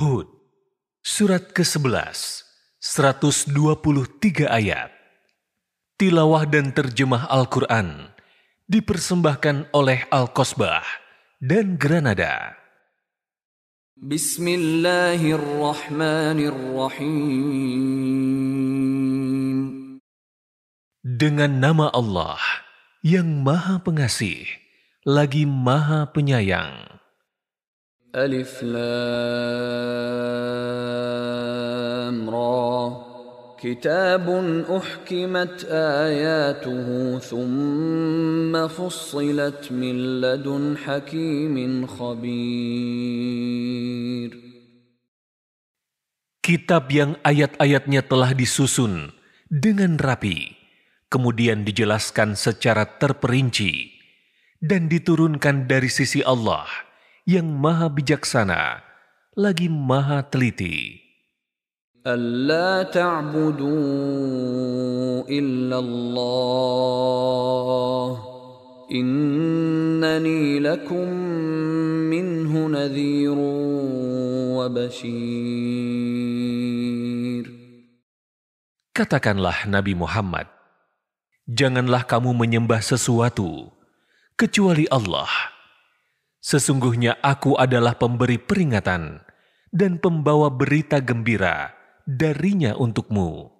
Hud Surat ke-11 123 ayat Tilawah dan terjemah Al-Quran dipersembahkan oleh Al-Kosbah dan Granada. Bismillahirrahmanirrahim. Dengan nama Allah yang Maha Pengasih, lagi Maha Penyayang. Alif Lam Ra كتاب أحكمت آياته ثم فصلت من لدن حكيم خبير Kitab yang ayat-ayatnya telah disusun dengan rapi, kemudian dijelaskan secara terperinci, dan diturunkan dari sisi Allah yang maha bijaksana, lagi maha teliti. ألا تعبدوا إلا الله إنني لكم منه نذير وبشير Katakanlah Nabi Muhammad, janganlah kamu menyembah sesuatu kecuali Allah. Sesungguhnya aku adalah pemberi peringatan dan pembawa berita gembira darinya untukmu.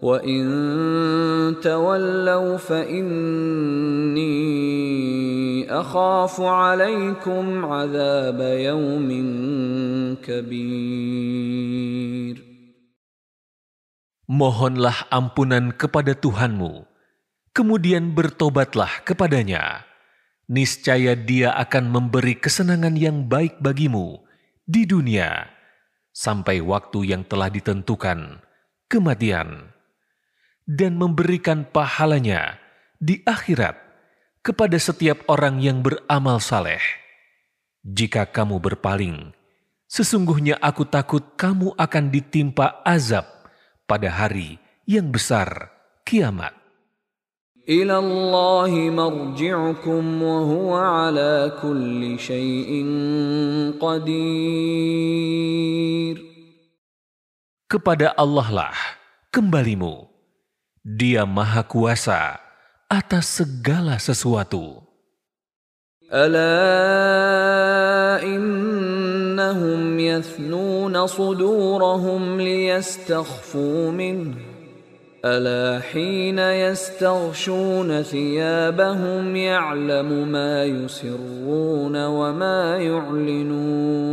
وَإِن تَوَلَّوْا فَإِنِّي أَخَافُ عَلَيْكُمْ عَذَابَ يَوْمٍ كَبِيرٍ Mohonlah ampunan kepada Tuhanmu, kemudian bertobatlah kepadanya. Niscaya dia akan memberi kesenangan yang baik bagimu di dunia, sampai waktu yang telah ditentukan, kematian dan memberikan pahalanya di akhirat kepada setiap orang yang beramal saleh. Jika kamu berpaling, sesungguhnya aku takut kamu akan ditimpa azab pada hari yang besar kiamat. إلى الله مرجعكم وهو على كل شيء قدير Kepada Allah lah kembalimu Dia Maha Kuasa atas segala sesuatu. ألا إنهم يثنون صدورهم ليستخفوا منه ألا حين يستغشون ثيابهم يعلم ما يسرون وما يعلنون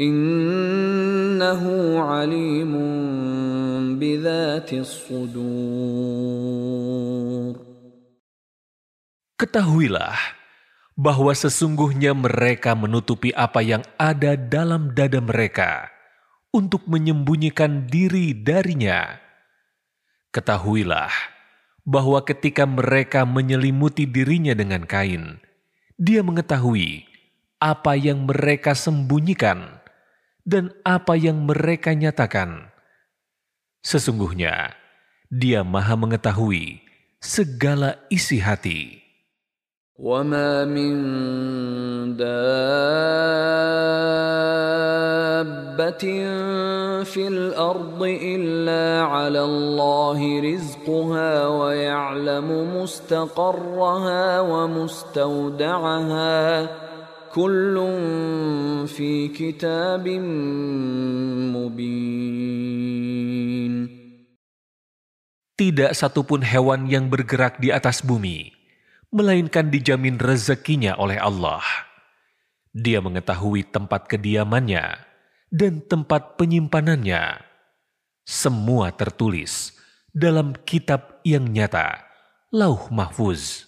إنه عليم Ketahuilah bahwa sesungguhnya mereka menutupi apa yang ada dalam dada mereka untuk menyembunyikan diri darinya. Ketahuilah bahwa ketika mereka menyelimuti dirinya dengan kain, dia mengetahui apa yang mereka sembunyikan dan apa yang mereka nyatakan. Sesungguhnya, dia maha mengetahui segala isi hati. وما من دابة في الأرض إلا على الله رزقها ويعلم مستقرها ومستودعها كل في كتاب مبين Tidak satupun hewan yang bergerak di atas bumi, melainkan dijamin rezekinya oleh Allah. Dia mengetahui tempat kediamannya dan tempat penyimpanannya. Semua tertulis dalam kitab yang nyata, Lauh Mahfuz.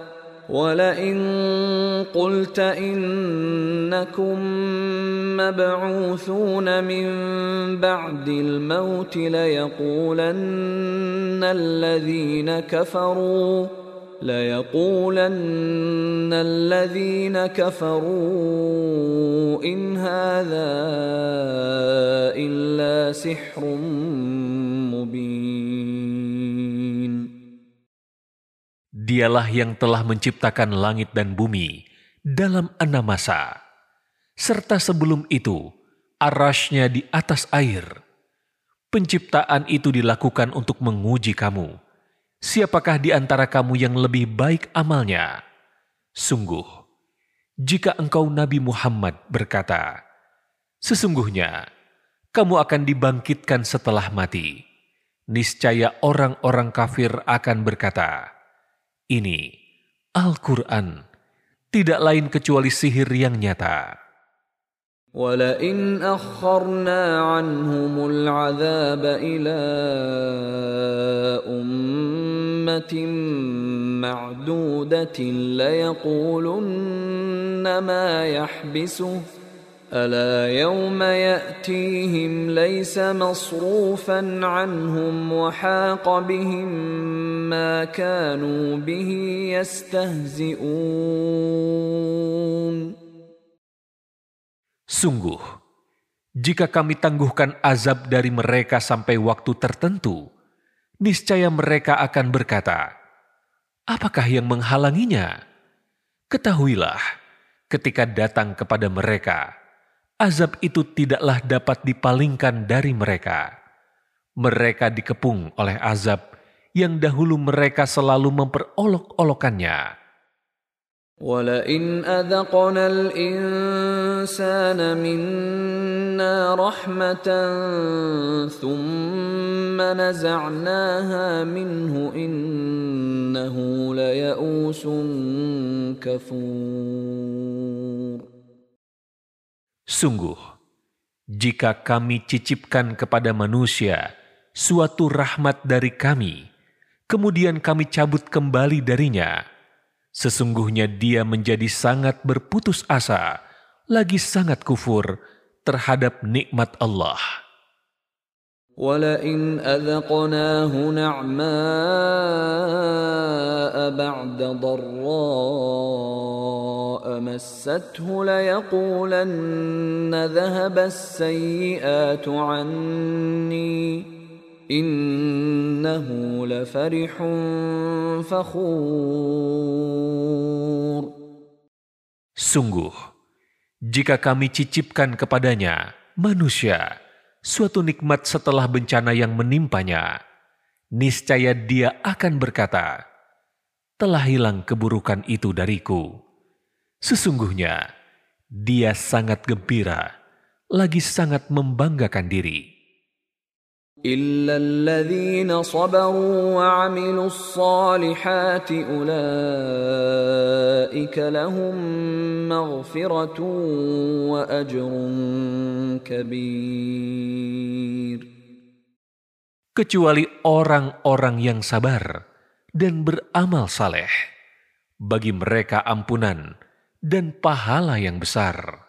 ولئن قلت إنكم مبعوثون من بعد الموت ليقولن الذين كفروا ليقولن الذين كفروا إن هذا إلا سحر Dialah yang telah menciptakan langit dan bumi dalam enam masa, serta sebelum itu arasnya di atas air. Penciptaan itu dilakukan untuk menguji kamu. Siapakah di antara kamu yang lebih baik amalnya? Sungguh, jika engkau Nabi Muhammad berkata, Sesungguhnya, kamu akan dibangkitkan setelah mati. Niscaya orang-orang kafir akan berkata, ini Al-Quran tidak lain kecuali sihir yang nyata. ولئن أخرنا عنهم العذاب إلى أمة معدودة ليقولن ما يحبسه ألا يوم يأتيهم ليس مصروفا عنهم وحاق بهم ما كانوا به يستهزئون Sungguh, jika kami tangguhkan azab dari mereka sampai waktu tertentu, niscaya mereka akan berkata, Apakah yang menghalanginya? Ketahuilah, ketika datang kepada mereka, azab itu tidaklah dapat dipalingkan dari mereka. Mereka dikepung oleh azab yang dahulu mereka selalu memperolok-olokannya. ولئن أذقنا الإنسان منا رحمة ثم نزعناها منه إنه ليئوس كفور Sungguh, jika kami cicipkan kepada manusia suatu rahmat dari kami, kemudian kami cabut kembali darinya, sesungguhnya dia menjadi sangat berputus asa, lagi sangat kufur terhadap nikmat Allah. ولئن أذقناه نعماء بعد ضراء مسته ليقولن ذهب السيئات عني إنه لفرح فخور. Sungguh, jika kami cicipkan kepadanya manusia, suatu nikmat setelah bencana yang menimpanya, niscaya dia akan berkata, "Telah hilang keburukan itu dariku." Sesungguhnya dia sangat gembira, lagi sangat membanggakan diri. إلا الذين صبروا وعملوا الصالحات أولئك لهم مغفرة وأجر كبير Kecuali orang-orang yang sabar dan beramal saleh, bagi mereka ampunan dan pahala yang besar.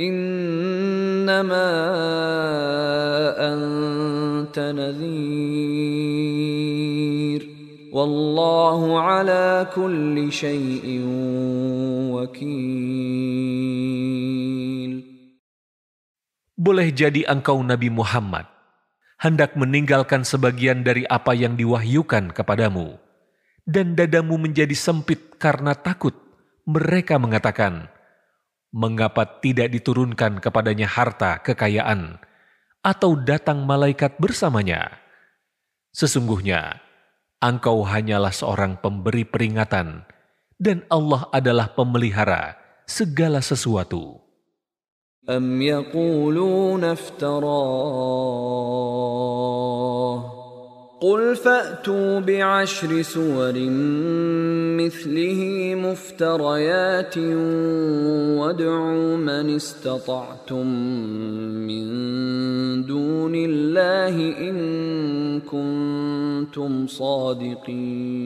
إنما أنت نذير والله على كل شيء وكيل Boleh jadi engkau Nabi Muhammad hendak meninggalkan sebagian dari apa yang diwahyukan kepadamu, dan dadamu menjadi sempit karena takut, mereka mengatakan, Mengapa tidak diturunkan kepadanya harta kekayaan, atau datang malaikat bersamanya? Sesungguhnya, engkau hanyalah seorang pemberi peringatan, dan Allah adalah pemelihara segala sesuatu. أم يقولون افتراه قل فأتوا بعشر سور مثله مفتريات وادعوا من استطعتم من دون الله إن كنتم صادقين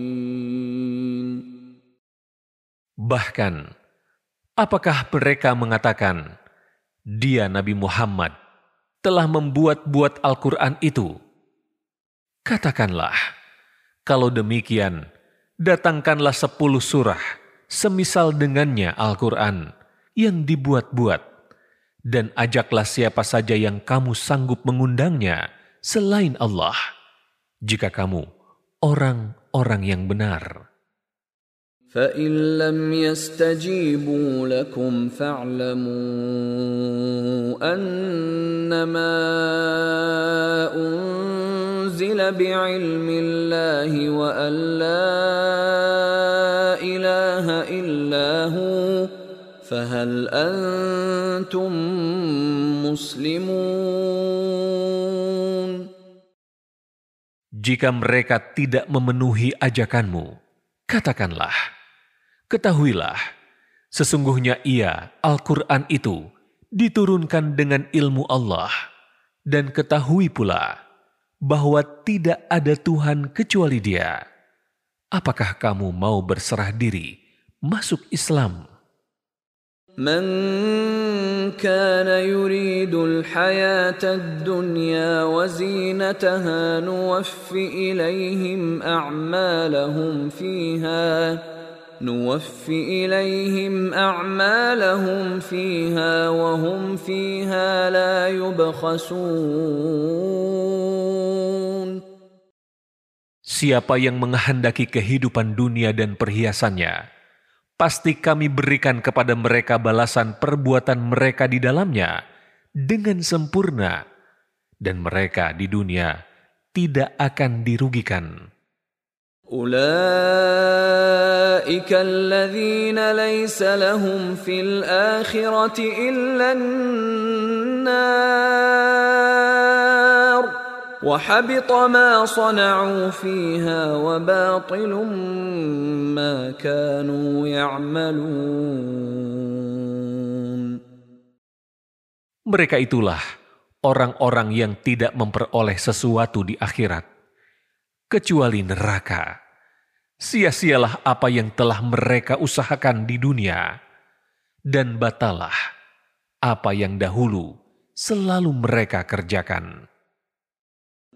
Bahkan, apakah mereka mengatakan, dia Nabi Muhammad telah membuat-buat Al-Quran itu? Katakanlah, kalau demikian, datangkanlah sepuluh surah semisal dengannya Al-Quran yang dibuat-buat, dan ajaklah siapa saja yang kamu sanggup mengundangnya selain Allah, jika kamu orang-orang yang benar. فإن لم يستجيبوا لكم فاعلموا أنما أنزل بعلم الله وأن لا إله إلا هو فهل أنتم مسلمون Jika mereka tidak memenuhi ajakanmu, katakanlah, Ketahuilah, sesungguhnya ia, Al-Quran itu, diturunkan dengan ilmu Allah. Dan ketahui pula bahwa tidak ada Tuhan kecuali dia. Apakah kamu mau berserah diri masuk Islam? من كان يريد الحياة الدنيا وزينتها نوف إليهم أعمالهم فيها نوف إليهم أعمالهم فيها وهم فيها لا يبخسون Siapa yang menghendaki kehidupan dunia dan perhiasannya, pasti kami berikan kepada mereka balasan perbuatan mereka di dalamnya dengan sempurna, dan mereka di dunia tidak akan dirugikan. أولئك الذين ليس لهم في الآخرة إلا النار وحبط ما صنعوا فيها وباطل ما كانوا يعملون Mereka itulah orang-orang yang tidak memperoleh sesuatu di akhirat, kecuali neraka. Sia-sialah apa yang telah mereka usahakan di dunia, dan batalah apa yang dahulu selalu mereka kerjakan.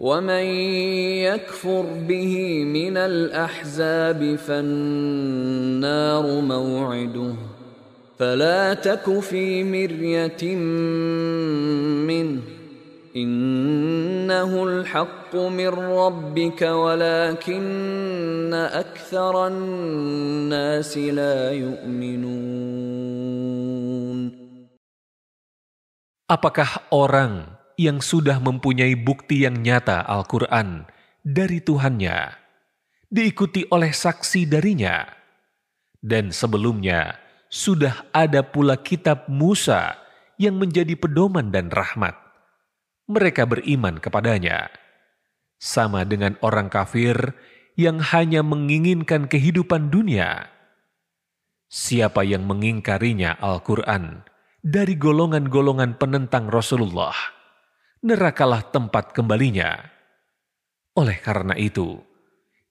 ومن يكفر به من الأحزاب فالنار موعده فلا تك في مرية منه إنه الحق من ربك ولكن أكثر الناس لا يؤمنون Apakah orang yang sudah mempunyai bukti yang nyata Al-Quran dari Tuhannya, diikuti oleh saksi darinya, dan sebelumnya sudah ada pula kitab Musa yang menjadi pedoman dan rahmat. Mereka beriman kepadanya, sama dengan orang kafir yang hanya menginginkan kehidupan dunia. Siapa yang mengingkarinya Al-Quran dari golongan-golongan penentang Rasulullah, nerakalah tempat kembalinya. Oleh karena itu,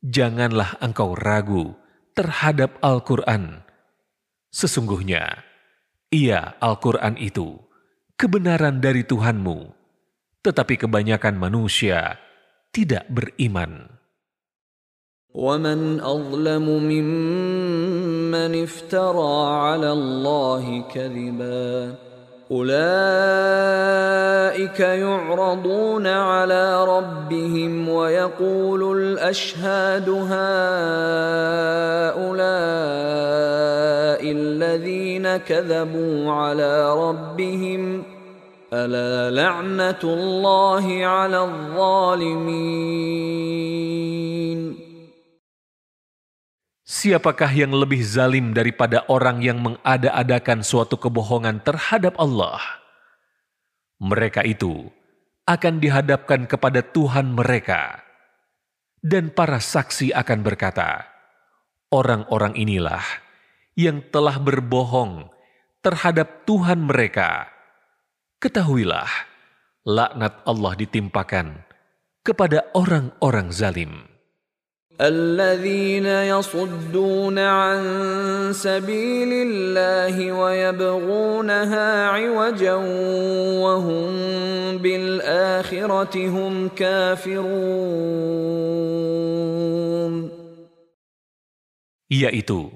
janganlah engkau ragu terhadap Al-Quran. Sesungguhnya, ia Al-Quran itu kebenaran dari Tuhanmu, tetapi kebanyakan manusia tidak beriman. ومن أظلم ممن افترى على الله كذبا أولئك يعرضون على ربهم ويقول الأشهاد هؤلاء الذين كذبوا على ربهم ألا لعنة الله على الظالمين Siapakah yang lebih zalim daripada orang yang mengada-adakan suatu kebohongan terhadap Allah? Mereka itu akan dihadapkan kepada Tuhan mereka, dan para saksi akan berkata, "Orang-orang inilah yang telah berbohong terhadap Tuhan mereka." Ketahuilah, laknat Allah ditimpakan kepada orang-orang zalim. الذين يصدون عن سبيل الله ويبغونها عوجا وهم بالآخرة هم كافرون Yaitu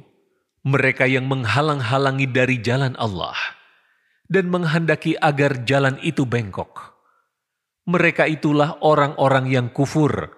mereka yang menghalang-halangi dari jalan Allah dan menghendaki agar jalan itu bengkok. Mereka itulah orang-orang yang kufur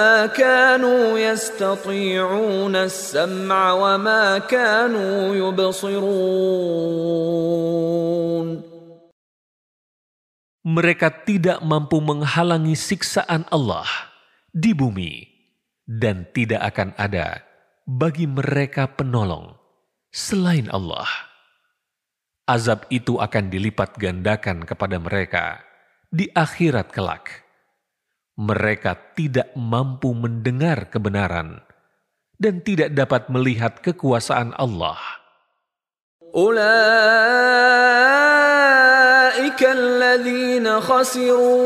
ما كانوا يستطيعون السمع وما كانوا يبصرون Mereka tidak mampu menghalangi siksaan Allah di bumi dan tidak akan ada bagi mereka penolong selain Allah. Azab itu akan dilipat gandakan kepada mereka di akhirat kelak mereka tidak mampu mendengar kebenaran dan tidak dapat melihat kekuasaan Allah. أولئك الذين خسروا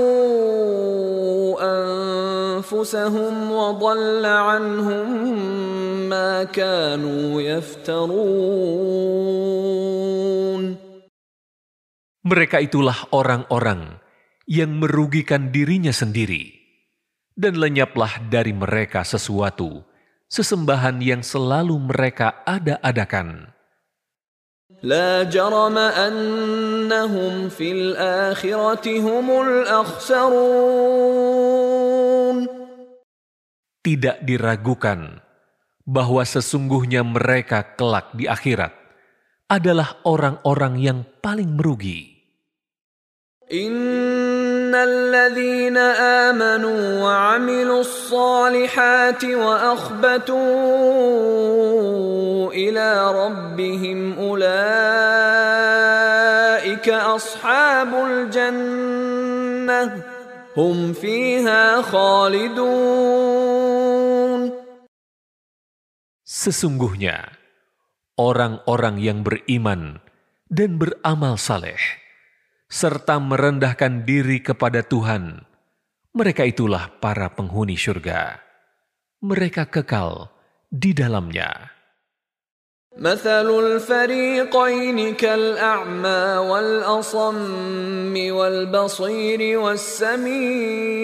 أنفسهم وضل عنهم ما كانوا يفترون Mereka itulah orang-orang yang merugikan dirinya sendiri, dan lenyaplah dari mereka sesuatu, sesembahan yang selalu mereka ada-adakan. لا جرم أنهم في الآخرة هم الأخسرون Tidak diragukan bahwa sesungguhnya mereka kelak di akhirat adalah orang-orang yang paling merugi. إن الذين آمنوا وعملوا الصالحات وأخبتوا إلى ربهم أولئك أصحاب الجنة هم فيها خالدون Sesungguhnya, orang-orang yang beriman dan beramal saleh, serta merendahkan diri kepada Tuhan, mereka itulah para penghuni surga. Mereka kekal di dalamnya. مثل الفريقين كالأعمى والأصم والبصير والسميع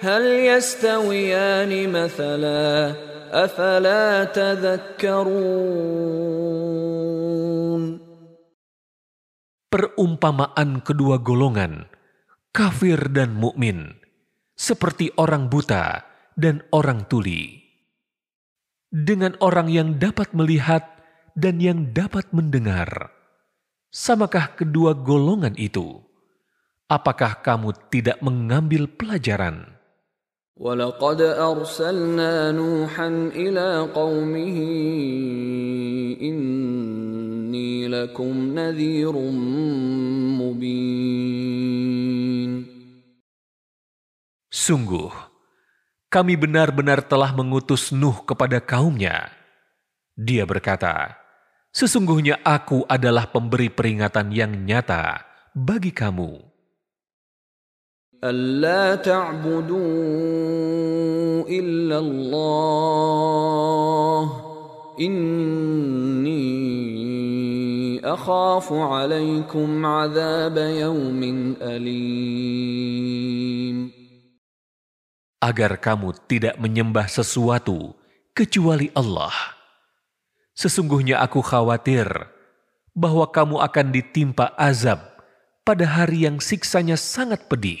هل يستويان مثلا أفلا تذكرون Perumpamaan kedua golongan, kafir dan mukmin, seperti orang buta dan orang tuli. Dengan orang yang dapat melihat dan yang dapat mendengar, samakah kedua golongan itu? Apakah kamu tidak mengambil pelajaran? ولقد أرسلنا نوحا إلى قومه إني لكم نذير مبين Sungguh, kami benar-benar telah mengutus Nuh kepada kaumnya. Dia berkata, Sesungguhnya aku adalah pemberi peringatan yang nyata bagi kamu. ألا تعبدوا إلا الله إني أخاف عليكم عذاب يوم أليم Agar kamu tidak menyembah sesuatu kecuali Allah. Sesungguhnya aku khawatir bahwa kamu akan ditimpa azab pada hari yang siksanya sangat pedih.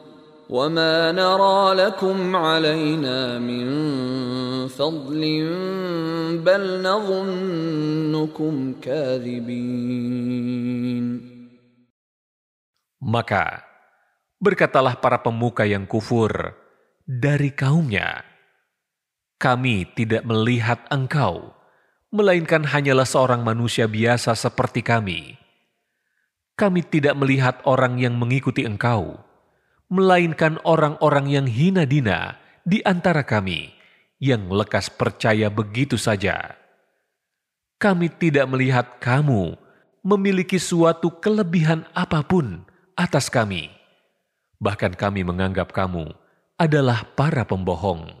وما نرى لكم علينا من فضل بل نظنكم كاذبين Maka berkatalah para pemuka yang kufur dari kaumnya, kami tidak melihat engkau, melainkan hanyalah seorang manusia biasa seperti kami. Kami tidak melihat orang yang mengikuti engkau, melainkan orang-orang yang hina dina di antara kami, yang lekas percaya begitu saja. Kami tidak melihat kamu memiliki suatu kelebihan apa pun atas kami. Bahkan kami menganggap kamu adalah para pembohong.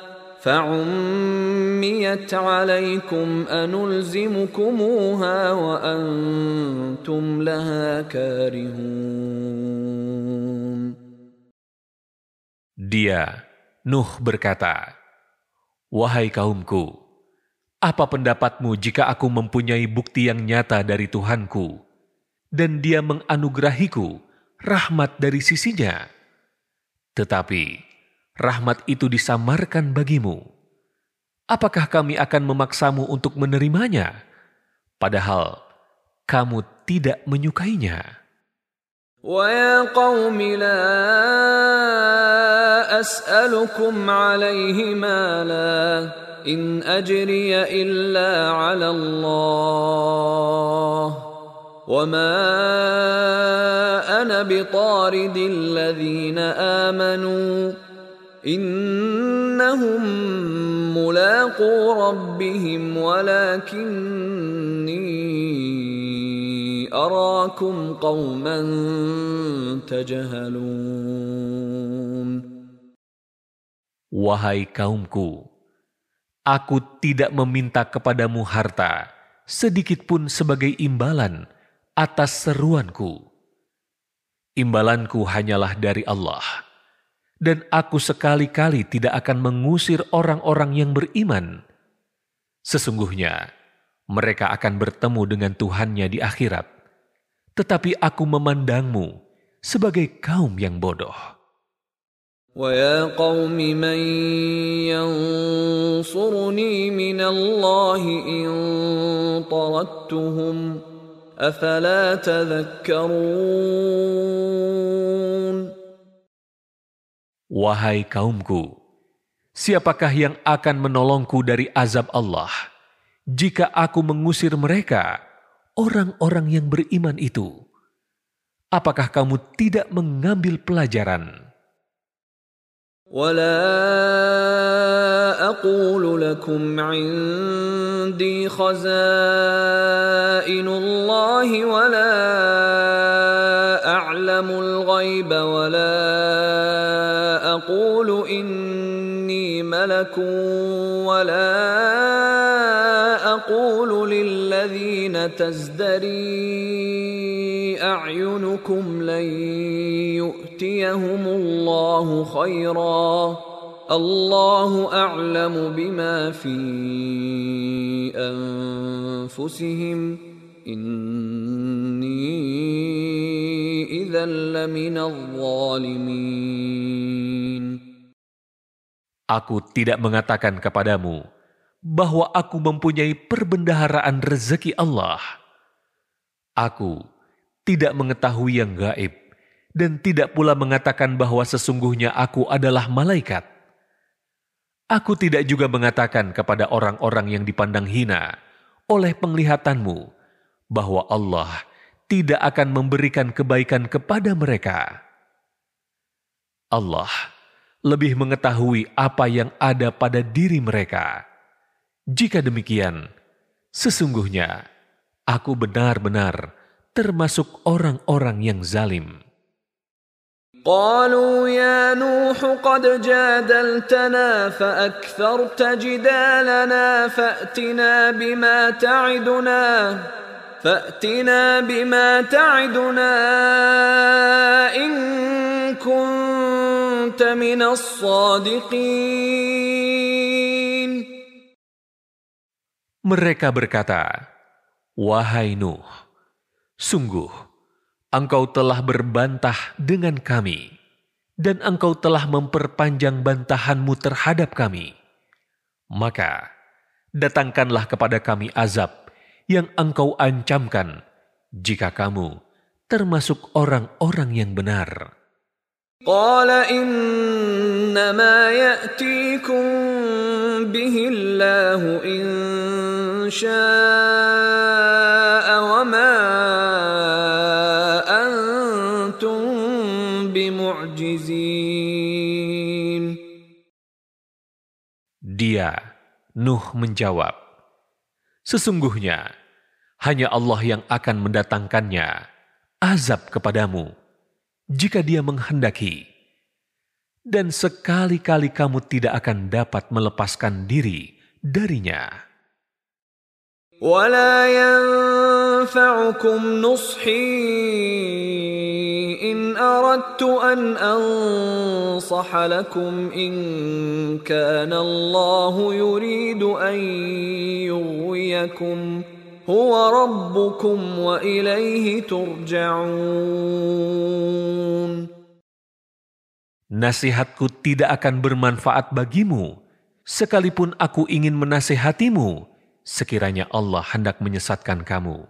فعميت عليكم أنلزمكموها وأنتم لها كارهون Dia, Nuh berkata, Wahai kaumku, apa pendapatmu jika aku mempunyai bukti yang nyata dari Tuhanku, dan dia menganugerahiku rahmat dari sisinya? Tetapi, rahmat itu disamarkan bagimu. Apakah kami akan memaksamu untuk menerimanya? Padahal, kamu tidak menyukainya. ويا قوم لا أسألكم عليه مالا إن أجري إلا على الله وما أنا بطارد الذين آمنوا إنهم mulaqu ربهم walakinni arakum قوما تجهلون. Wahai kaumku aku tidak meminta kepadamu harta sedikit pun sebagai imbalan atas seruanku. Imbalanku hanyalah dari Allah dan aku sekali-kali tidak akan mengusir orang-orang yang beriman. Sesungguhnya mereka akan bertemu dengan Tuhannya di akhirat, tetapi aku memandangmu sebagai kaum yang bodoh. ويا قوم من ينصرني من الله إن طردتهم أفلا تذكرون Wahai kaumku, siapakah yang akan menolongku dari azab Allah jika aku mengusir mereka, orang-orang yang beriman itu? Apakah kamu tidak mengambil pelajaran? ولا أقول لكم عندي خزائن الله ولا أعلم الغيب ولا أقول إني ملك ولا أقول للذين تزدري أعينكم لن يؤتيهم الله خيرا الله أعلم بما في أنفسهم Inni. Aku tidak mengatakan kepadamu bahwa aku mempunyai perbendaharaan rezeki Allah. Aku tidak mengetahui yang gaib dan tidak pula mengatakan bahwa sesungguhnya aku adalah malaikat. Aku tidak juga mengatakan kepada orang-orang yang dipandang hina oleh penglihatanmu bahwa Allah tidak akan memberikan kebaikan kepada mereka. Allah lebih mengetahui apa yang ada pada diri mereka. Jika demikian, sesungguhnya aku benar-benar termasuk orang-orang yang zalim. قالوا يا نوح قد جادلتنا فأكثرت جدالنا فأتنا بما تعدنا فأتنا بما تعدنا إن كنت من الصادقين Mereka berkata, Wahai Nuh, sungguh engkau telah berbantah dengan kami, dan engkau telah memperpanjang bantahanmu terhadap kami. Maka, datangkanlah kepada kami azab yang engkau ancamkan jika kamu termasuk orang-orang yang benar. قال إنما يأتيكم به الله إن شاء وما أنتم بمعجزين Dia, Nuh menjawab, Sesungguhnya, hanya Allah yang akan mendatangkannya azab kepadamu jika dia menghendaki. Dan sekali-kali kamu tidak akan dapat melepaskan diri darinya. ولا ينفعكم نصحي إن أردت أن أنصح لكم إن كان الله يريد أن يغويكم هو ربكم وإليه ترجعون Nasihatku tidak akan bermanfaat bagimu, sekalipun aku ingin menasehatimu, sekiranya Allah hendak menyesatkan kamu.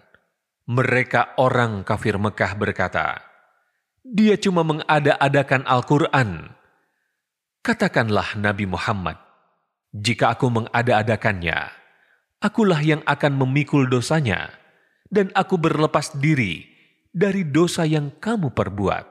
mereka orang kafir Mekah berkata, Dia cuma mengada-adakan Al-Quran. Katakanlah Nabi Muhammad, jika aku mengada-adakannya, akulah yang akan memikul dosanya, dan aku berlepas diri dari dosa yang kamu perbuat.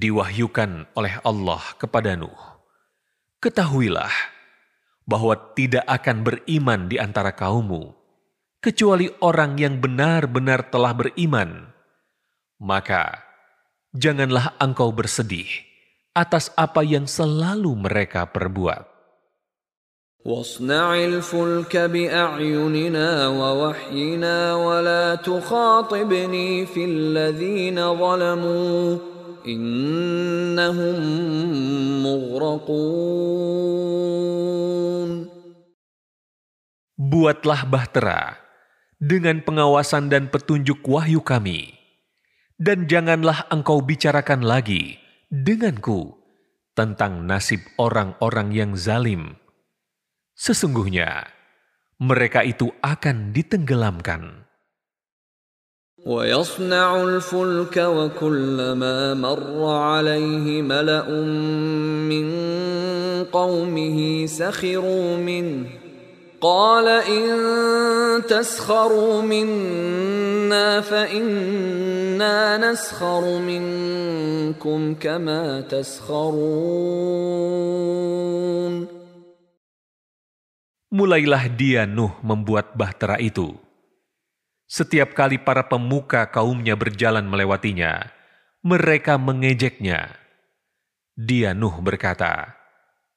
Diwahyukan oleh Allah kepada Nuh, Ketahuilah bahwa tidak akan beriman di antara kaummu, kecuali orang yang benar-benar telah beriman. Maka, janganlah engkau bersedih atas apa yang selalu mereka perbuat. واصنع الفلك بأعيننا ووحينا ولا تخاطبني في الذين ظلموا innahum mughraqun Buatlah bahtera dengan pengawasan dan petunjuk wahyu kami dan janganlah engkau bicarakan lagi denganku tentang nasib orang-orang yang zalim. Sesungguhnya mereka itu akan ditenggelamkan. ويصنع الفلك وكلما مر عليه ملأ من قومه سخروا منه. قال إن تسخروا منا فإنا نسخر منكم كما تسخرون. Mulailah dia Nuh membuat bahtera itu. Setiap kali para pemuka kaumnya berjalan melewatinya, mereka mengejeknya. Dia Nuh berkata,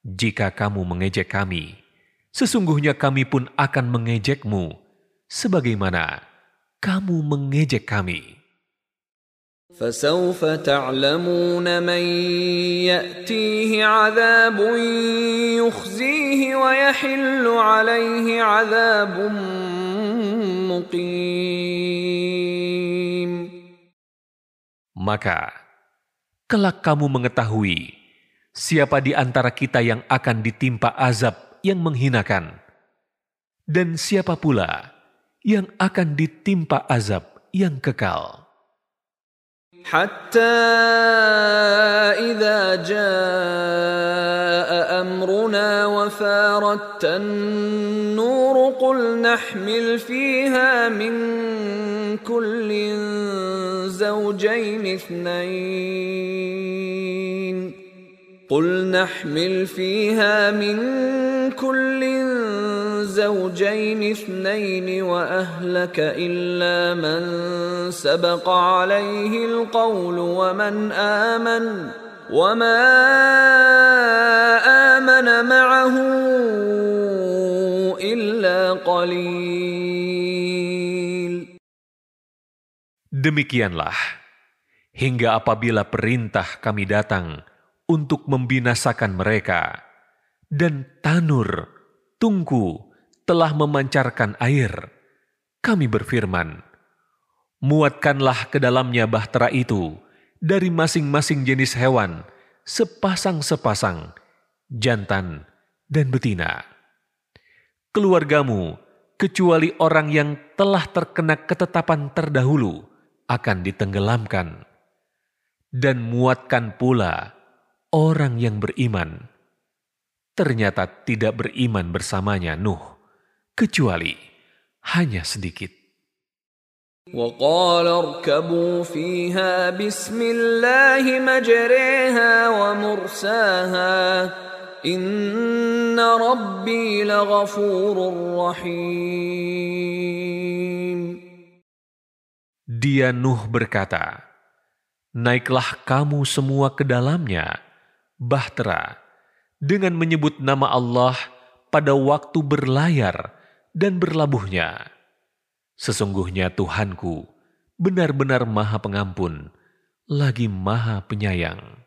"Jika kamu mengejek kami, sesungguhnya kami pun akan mengejekmu, sebagaimana kamu mengejek kami." فسوف تعلمون من يأتيه عذاب يخزيه ويحل عليه عذاب maka, kelak kamu mengetahui siapa di antara kita yang akan ditimpa azab yang menghinakan, dan siapa pula yang akan ditimpa azab yang kekal. حتى إذا جاء أمرنا وفارت النور قل نحمل فيها من كل زوجين اثنين. قل نحمل فيها من كل زوجين اثنين واهلك الا من سبق عليه القول ومن امن وما امن معه الا قليل Demikianlah hingga apabila perintah kami datang untuk membinasakan mereka, dan tanur, tungku, telah memancarkan air. Kami berfirman, muatkanlah ke dalamnya bahtera itu dari masing-masing jenis hewan, sepasang-sepasang, jantan dan betina. Keluargamu, kecuali orang yang telah terkena ketetapan terdahulu, akan ditenggelamkan. Dan muatkan pula orang yang beriman ternyata tidak beriman bersamanya Nuh, kecuali hanya sedikit. وقال اركبوا فيها بسم الله مجريها ومرساها إن ربي لغفور رحيم Dia Nuh berkata, Naiklah kamu semua ke dalamnya bahtera dengan menyebut nama Allah pada waktu berlayar dan berlabuhnya. Sesungguhnya Tuhanku benar-benar maha pengampun, lagi maha penyayang.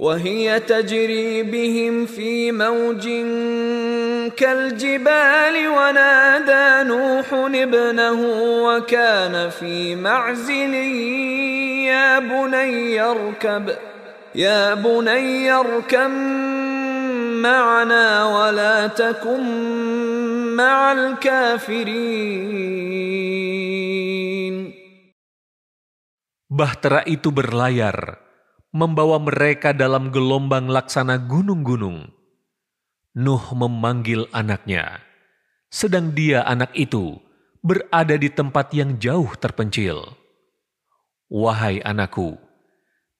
وهي تجري بهم في موج كالجبال ونادى نوح ابنه وكان في معزل يا بني اركب Ya بني ma'ana wa la takum ma'al kafirin. Bahtera itu berlayar, membawa mereka dalam gelombang laksana gunung-gunung. Nuh memanggil anaknya, sedang dia anak itu berada di tempat yang jauh terpencil. Wahai anakku,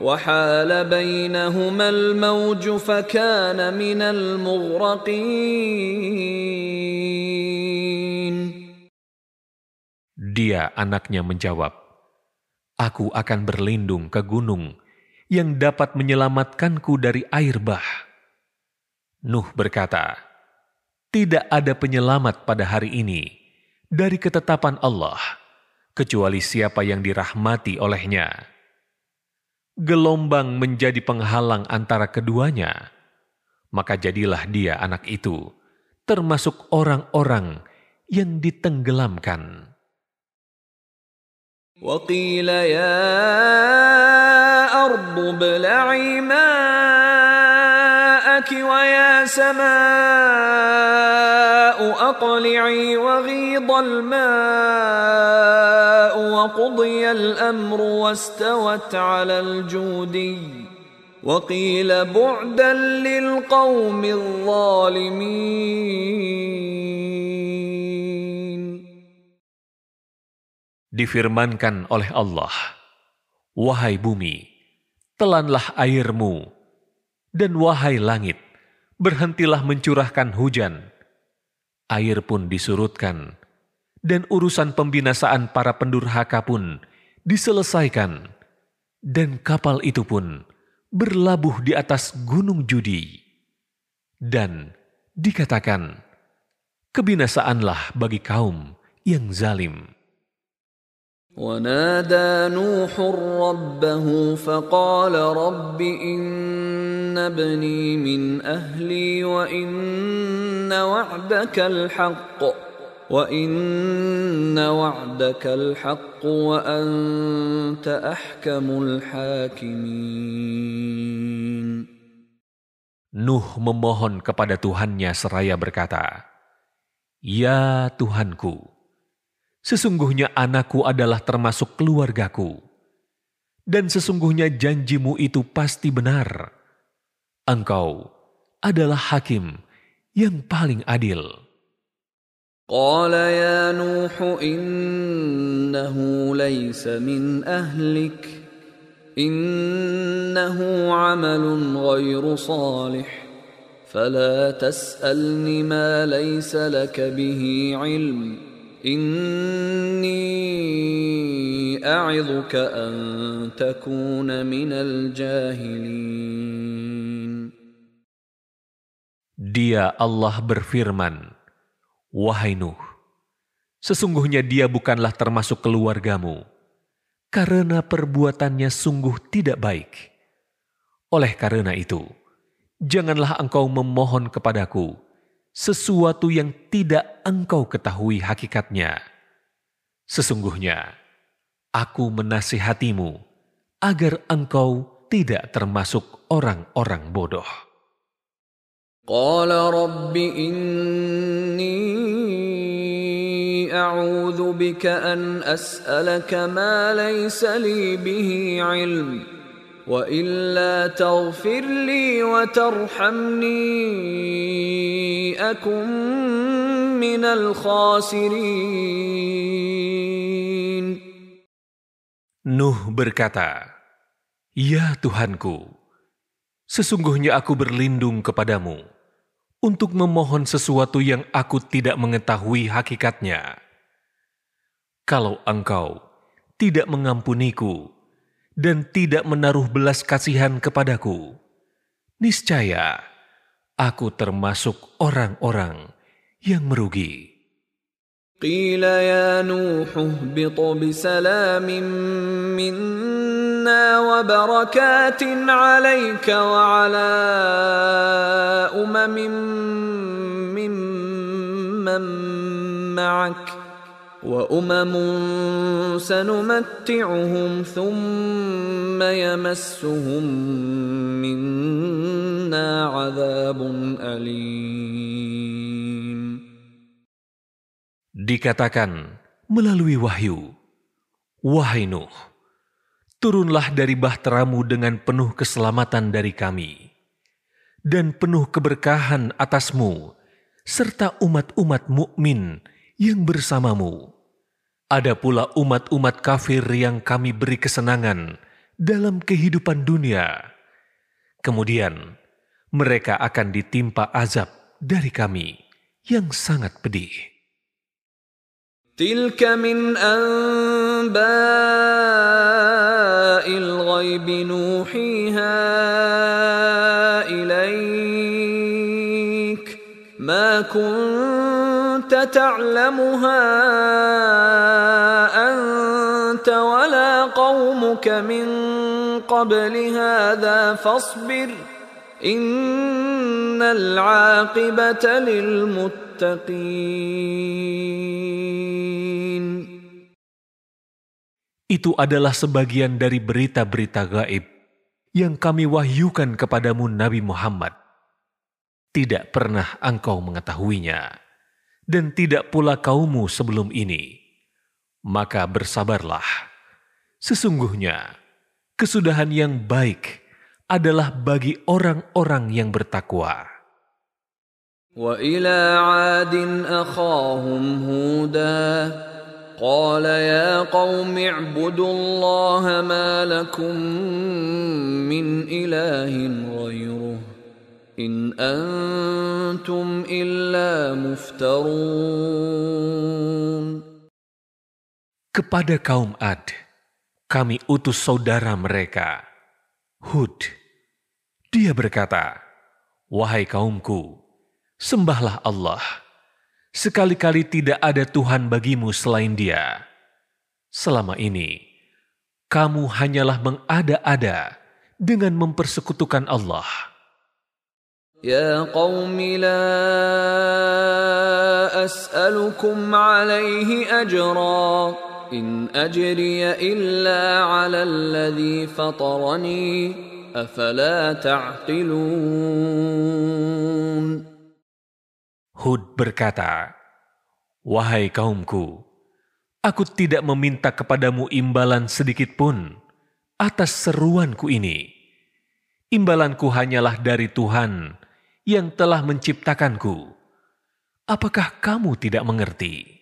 وحال بينهما الموج فكان من المغرقين Dia anaknya menjawab, Aku akan berlindung ke gunung yang dapat menyelamatkanku dari air bah. Nuh berkata, Tidak ada penyelamat pada hari ini dari ketetapan Allah, kecuali siapa yang dirahmati olehnya. Gelombang menjadi penghalang antara keduanya, maka jadilah dia anak itu, termasuk orang-orang yang ditenggelamkan. وقيل يا أرض ابلعي ماءك ويا سماء أقلعي وغيض الماء وقضي الأمر واستوت على الجودي وقيل بعدا للقوم الظالمين. Difirmankan oleh Allah, Wahai bumi, telanlah airmu, dan wahai langit, berhentilah mencurahkan hujan. Air pun disurutkan, dan urusan pembinasaan para pendurhaka pun diselesaikan, dan kapal itu pun berlabuh di atas gunung judi. Dan dikatakan, kebinasaanlah bagi kaum yang zalim. ونادى نوح ربه فقال رب إن ابني من أهلي وإن وعدك الحق وإن وعدك الحق وأنت أحكم الحاكمين. Nuh memohon kepada Tuhannya seraya berkata, Ya Tuhanku, Sesungguhnya anakku adalah termasuk keluargaku. Dan sesungguhnya janjimu itu pasti benar. Engkau adalah hakim yang paling adil. قال يا نوح إنه ليس من أهلك إنه عمل غير صالح فلا تسألني ما ليس لك به علم Inni a'idhuka an takuna minal jahilin. Dia Allah berfirman, Wahai Nuh, sesungguhnya dia bukanlah termasuk keluargamu, karena perbuatannya sungguh tidak baik. Oleh karena itu, janganlah engkau memohon kepadaku, sesuatu yang tidak engkau ketahui hakikatnya. Sesungguhnya, aku menasihatimu agar engkau tidak termasuk orang-orang bodoh. Qala rabbi inni bika an as'alaka ma ilm. وإلا تغفر لي وترحمني أكن من الخاسرين Nuh berkata, Ya Tuhanku, sesungguhnya aku berlindung kepadamu untuk memohon sesuatu yang aku tidak mengetahui hakikatnya. Kalau engkau tidak mengampuniku dan tidak menaruh belas kasihan kepadaku, niscaya aku termasuk orang-orang yang merugi. قيل يا نوح اهبط بسلام منا وبركات عليك وعلى أمم ممن معك وأمم سنمتعهم ثم يمسهم منا عذاب أليم Dikatakan melalui wahyu, Wahai Nuh, turunlah dari bahteramu dengan penuh keselamatan dari kami, dan penuh keberkahan atasmu, serta umat-umat mukmin yang bersamamu. Ada pula umat-umat kafir yang kami beri kesenangan dalam kehidupan dunia. Kemudian mereka akan ditimpa azab dari kami yang sangat pedih. تلك من أنباء الغيب نوحيها إليك ما كنت تعلمها أنت ولا قومك من قبل هذا فاصبر إن العاقبة للمتقين Itu adalah sebagian dari berita-berita gaib yang kami wahyukan kepadamu Nabi Muhammad. Tidak pernah engkau mengetahuinya, dan tidak pula kaummu sebelum ini. Maka bersabarlah. Sesungguhnya, kesudahan yang baik adalah bagi orang-orang yang bertakwa. وإلى عاد أخاهم هودا قال يا قوم اعبدوا الله ما لكم من إله غيره إن أنتم إلا مفترون Kepada kaum Ad, kami utus saudara mereka, Hud. Dia berkata, Wahai kaumku, sembahlah Allah. Sekali-kali tidak ada Tuhan bagimu selain dia. Selama ini, kamu hanyalah mengada-ada dengan mempersekutukan Allah. يا قوم لا أسألكم عليه أجرا إن أجري إلا على الذي فطرني أفلا تعقلون Hud berkata, Wahai kaumku, aku tidak meminta kepadamu imbalan sedikit pun atas seruanku ini. Imbalanku hanyalah dari Tuhan yang telah menciptakanku. Apakah kamu tidak mengerti?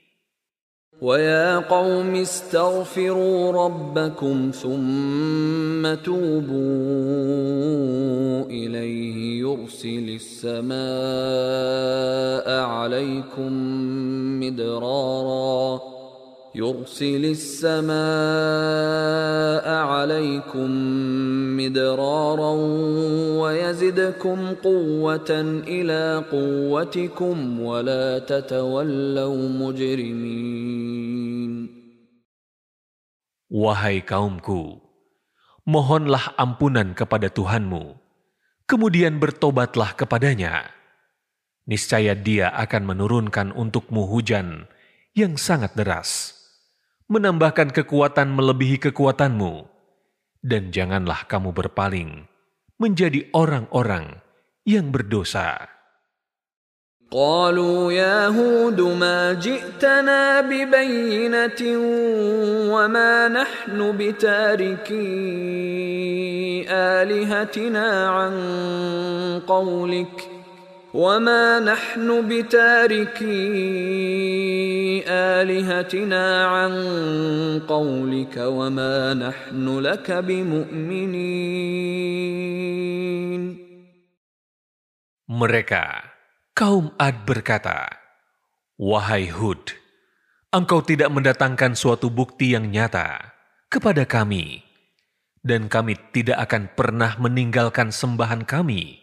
ويا قوم استغفروا ربكم ثم توبوا إليه يرسل السماء عليكم مدرارا يرسل السماء عليكم مدرارا ويزدكم قوة إلى قوتكم ولا تتولوا مجرمين Wahai kaumku, mohonlah ampunan kepada Tuhanmu, kemudian bertobatlah kepadanya. Niscaya dia akan menurunkan untukmu hujan yang sangat deras, menambahkan kekuatan melebihi kekuatanmu, dan janganlah kamu berpaling menjadi orang-orang yang berdosa. قالوا يا هود ما جئتنا ببينة وما نحن بتاركي آلهتنا عن قولك وما نحن بتاركي آلهتنا عن قولك وما نحن لك بمؤمنين Mereka, kaum Ad berkata, Wahai Hud, engkau tidak mendatangkan suatu bukti yang nyata kepada kami, dan kami tidak akan pernah meninggalkan sembahan kami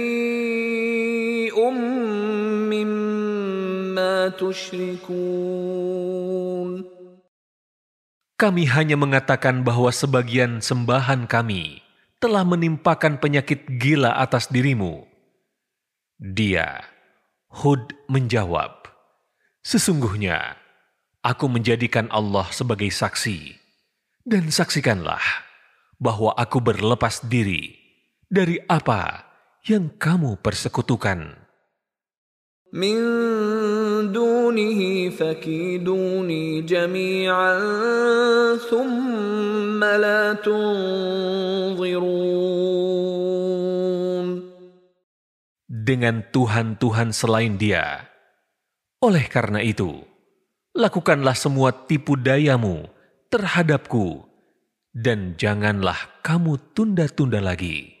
تشركون Kami hanya mengatakan bahwa sebagian sembahan kami telah menimpakan penyakit gila atas dirimu. Dia, Hud menjawab, Sesungguhnya, aku menjadikan Allah sebagai saksi, dan saksikanlah bahwa aku berlepas diri dari apa yang kamu persekutukan. من دونه فكيدوني جميعا ثم لا تنظرون Dengan Tuhan-Tuhan selain dia. Oleh karena itu, lakukanlah semua tipu dayamu terhadapku, dan janganlah kamu tunda-tunda lagi.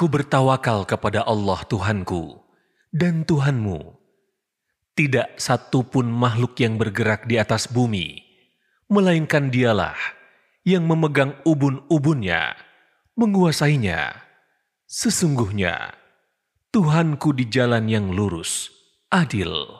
aku bertawakal kepada Allah Tuhanku dan Tuhanmu. Tidak satu pun makhluk yang bergerak di atas bumi, melainkan dialah yang memegang ubun-ubunnya, menguasainya. Sesungguhnya, Tuhanku di jalan yang lurus, adil.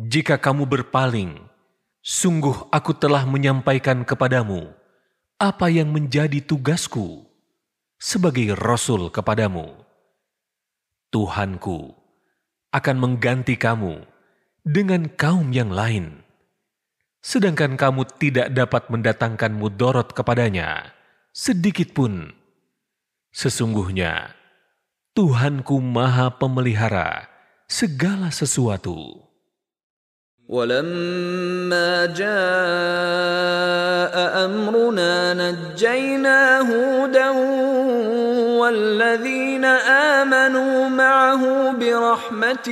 jika kamu berpaling, sungguh aku telah menyampaikan kepadamu apa yang menjadi tugasku sebagai rasul kepadamu. Tuhanku akan mengganti kamu dengan kaum yang lain, sedangkan kamu tidak dapat mendatangkan mudorot kepadanya sedikit pun. Sesungguhnya, Tuhanku Maha Pemelihara segala sesuatu. ولما جاء أمرنا نجينا هودا والذين آمنوا معه برحمة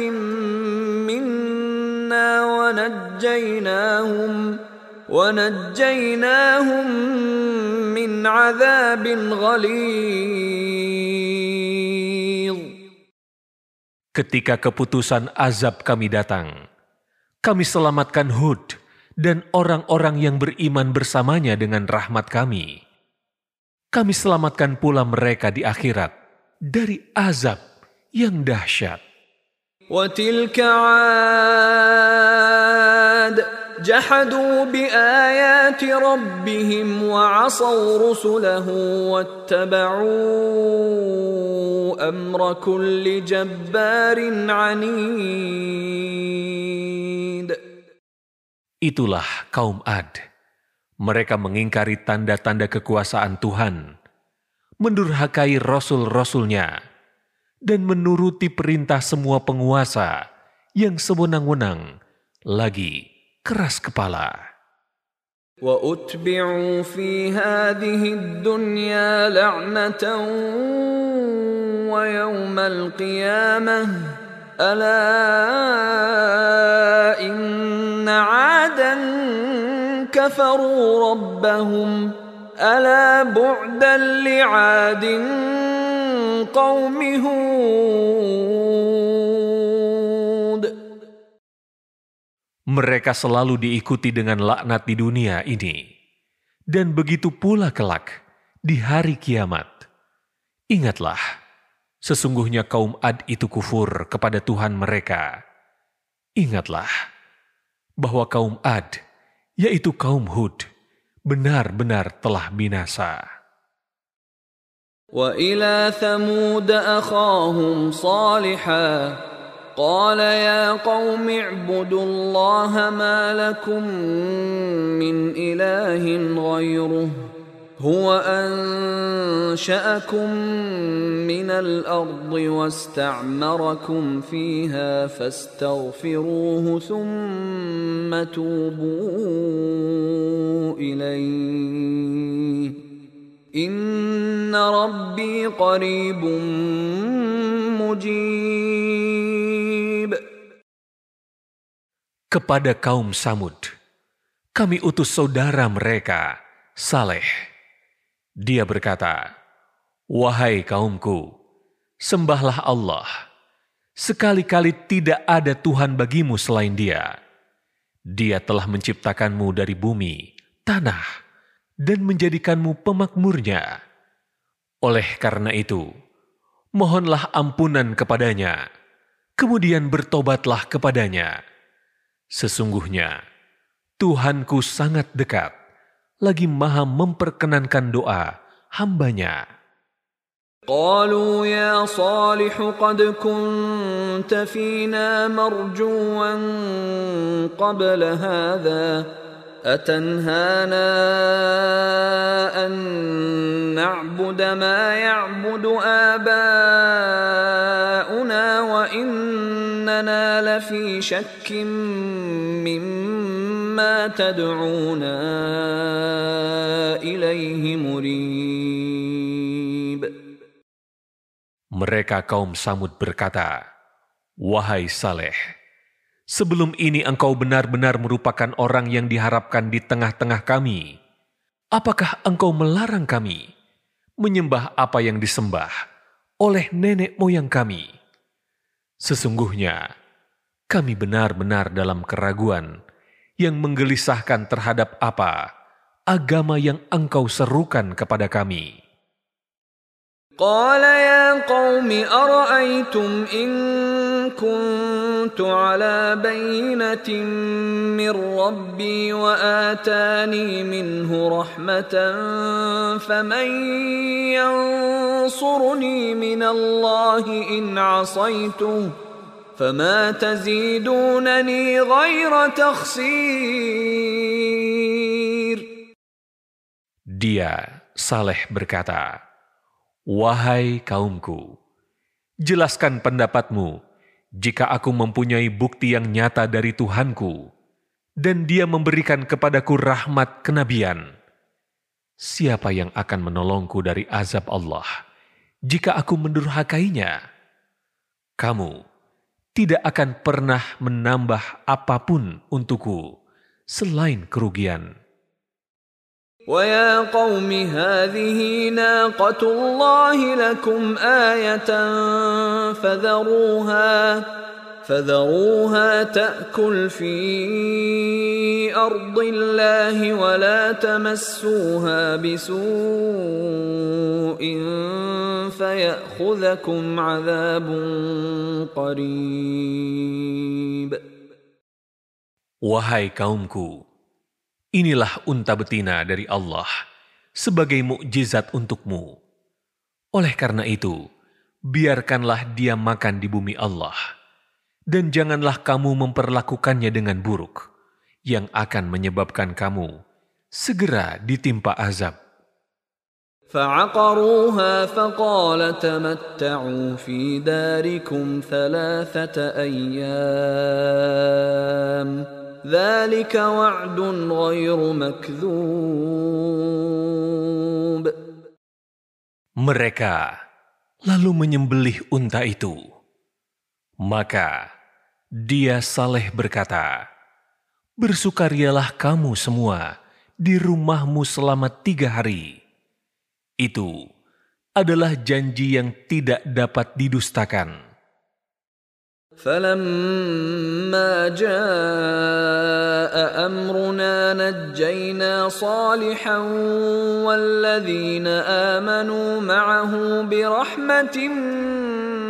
منا ونجيناهم ونجيناهم من عذاب غليظ. Ketika keputusan azab kami datang, kami selamatkan Hud dan orang-orang yang beriman bersamanya dengan rahmat kami. Kami selamatkan pula mereka di akhirat dari azab yang dahsyat. وتلك عاد جحدوا بآيات ربهم وعصوا رسله واتبعوا أمر كل جبار عنيد Itulah kaum Ad. Mereka mengingkari tanda-tanda kekuasaan Tuhan, mendurhakai rasul-rasulnya, dan menuruti perintah semua penguasa yang sewenang-wenang, lagi keras kepala. وأتبعوا في هذه الدنيا لعنة ويوم القيامة ألا إن عادا كفروا ربهم ألا بعدا لعاد قوم هود Mereka selalu diikuti dengan laknat di dunia ini, dan begitu pula kelak di hari kiamat. Ingatlah, sesungguhnya kaum Ad itu kufur kepada Tuhan mereka. Ingatlah bahwa kaum Ad, yaitu kaum Hud, benar-benar telah binasa. وإلى ثمود أخاهم صالحا قال يا قوم اعبدوا الله ما لكم من إله غيره هو أنشأكم من الأرض واستعمركم فيها فاستغفروه ثم توبوا إليه Inna Rabbi qaribun mujib. Kepada kaum Samud, kami utus saudara mereka, Saleh. Dia berkata, Wahai kaumku, sembahlah Allah. Sekali-kali tidak ada Tuhan bagimu selain dia. Dia telah menciptakanmu dari bumi, tanah, dan menjadikanmu pemakmurnya. Oleh karena itu, mohonlah ampunan kepadanya, kemudian bertobatlah kepadanya. Sesungguhnya, Tuhanku sangat dekat, lagi maha memperkenankan doa hambanya. قالوا يا صالح قد كنت فينا مرجوا قبل هذا أتنهانا أن نعبد ما يعبد آباؤنا وإننا لفي شك مما تدعونا إليه مريب. Mereka kaum Samud berkata, Wahai Saleh, sebelum ini engkau benar-benar merupakan orang yang diharapkan di tengah-tengah kami. Apakah engkau melarang kami menyembah apa yang disembah oleh nenek moyang kami? Sesungguhnya, kami benar-benar dalam keraguan yang menggelisahkan terhadap apa agama yang engkau serukan kepada kami. قال يا قوم أرأيتم إن كنت على بينة من ربي وآتاني منه رحمة فمن ينصرني من الله إن عصيته فما تزيدونني غير تخسير Dia, Saleh berkata, Wahai kaumku, jelaskan pendapatmu jika aku mempunyai bukti yang nyata dari Tuhanku dan dia memberikan kepadaku rahmat kenabian. Siapa yang akan menolongku dari azab Allah jika aku mendurhakainya? Kamu tidak akan pernah menambah apa pun untukku selain kerugian. ويا قوم هذه ناقة الله لكم آية فذروها فذروها تأكل في أرض الله ولا تمسوها بسوء فيأخذكم عذاب قريب. Wahai kaumku, inilah unta betina dari Allah sebagai mukjizat untukmu. Oleh karena itu, biarkanlah dia makan di bumi Allah, dan janganlah kamu memperlakukannya dengan buruk, yang akan menyebabkan kamu segera ditimpa azab. فعقروها فقال تمتعوا في داركم ثلاثة أيام ذلك وعد غير مكذوب Mereka lalu menyembelih unta itu. Maka dia Saleh berkata, Bersukarialah kamu semua di rumahmu selama tiga hari. Itu adalah janji yang tidak dapat didustakan. فلما جاء أمرنا نجينا صالحا والذين آمنوا معه برحمة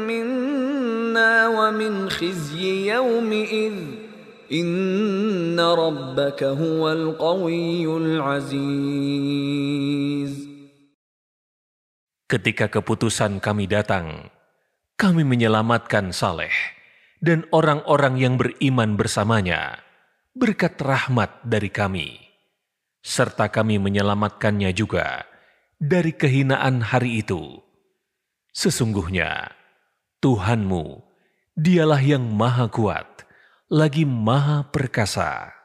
منا ومن خزي يومئذ إن ربك هو القوي العزيز Ketika keputusan kami datang, kami menyelamatkan Saleh dan orang-orang yang beriman bersamanya berkat rahmat dari kami, serta kami menyelamatkannya juga dari kehinaan hari itu. Sesungguhnya Tuhanmu, dialah yang maha kuat, lagi maha perkasa.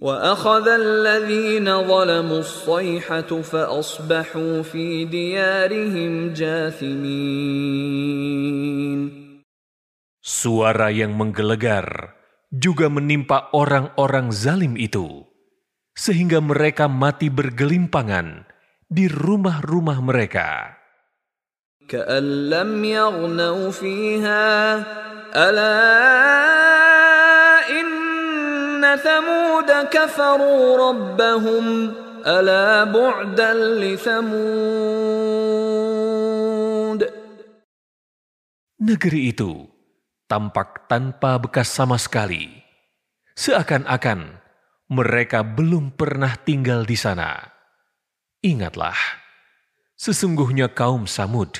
وأخذ الذين ظلموا الصيحة فأصبحوا في ديارهم جاثمين Suara yang menggelegar juga menimpa orang-orang zalim itu, sehingga mereka mati bergelimpangan di rumah-rumah mereka. كأن لم يغنوا فيها ألا إن ثمود كفروا ربهم ألا بعدا لثمود Negeri itu tampak tanpa bekas sama sekali, seakan-akan mereka belum pernah tinggal di sana. Ingatlah, sesungguhnya kaum Samud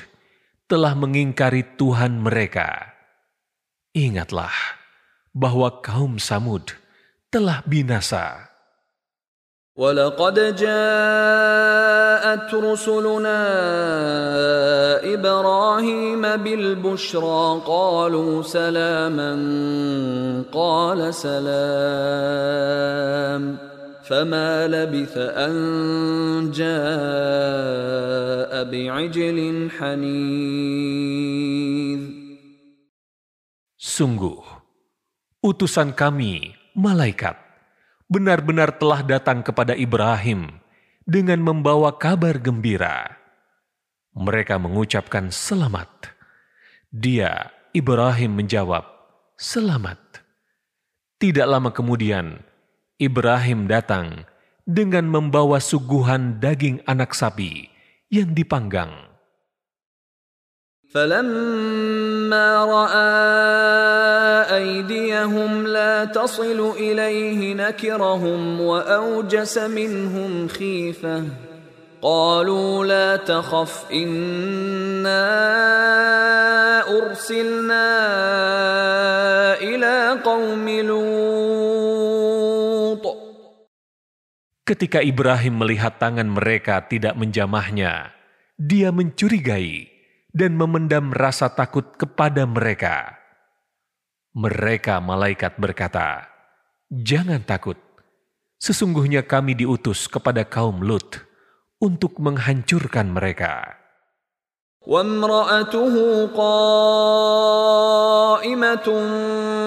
telah mengingkari Tuhan mereka. Ingatlah bahwa kaum Samud telah binasa. ولقد جاءت رسلنا إبراهيم بالبشرى قالوا سلاما قال سلام فما لبث أن جاء بعجل حنيذ Sungguh, utusan kami, malaikat, benar-benar telah datang kepada Ibrahim dengan membawa kabar gembira. Mereka mengucapkan selamat. Dia, Ibrahim menjawab, selamat. Tidak lama kemudian, Ibrahim datang dengan membawa suguhan daging anak sapi yang dipanggang. فلما راى ايديهم لا تصل اليه نكرهم واوجس منهم خيفه قالوا لا تخف انا ارسلنا الى قوم لوط Ketika Ibrahim melihat tangan mereka tidak menjamahnya, dia mencurigai dan memendam rasa takut kepada mereka. Mereka malaikat berkata, "Jangan takut. Sesungguhnya kami diutus kepada kaum Lut untuk menghancurkan mereka." وامرأته قائمة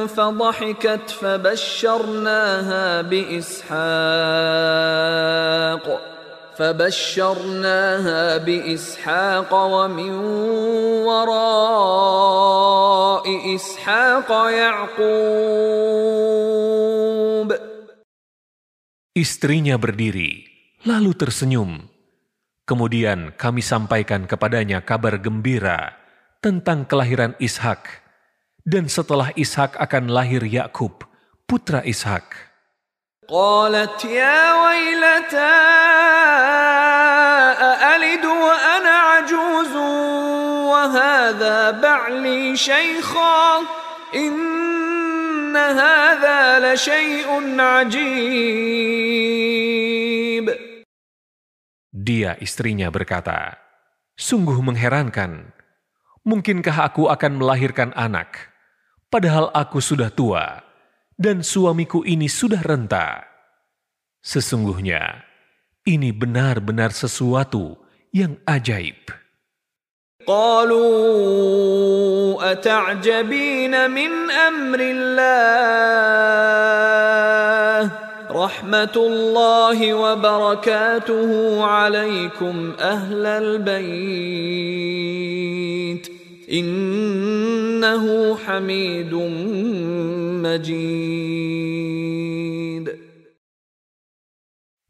فضحكت فبشرناها بإسحاق فبشرناها بإسحاق ومن وراء إسحاق يعقوب Istrinya berdiri, lalu tersenyum. Kemudian kami sampaikan kepadanya kabar gembira tentang kelahiran Ishak, dan setelah Ishak akan lahir Yakub, putra Ishak. قالت يا ويلتى أألد وأنا عجوز وهذا بعلي شيخا إن هذا لشيء عجيب Dia istrinya berkata, Sungguh mengherankan, mungkinkah aku akan melahirkan anak, padahal aku sudah tua, dan suamiku ini sudah renta. Sesungguhnya, ini benar-benar sesuatu yang ajaib. قالوا أتعجبين من أمر الله رحمة الله وبركاته عليكم أهل البيت Innahu hamidum majid.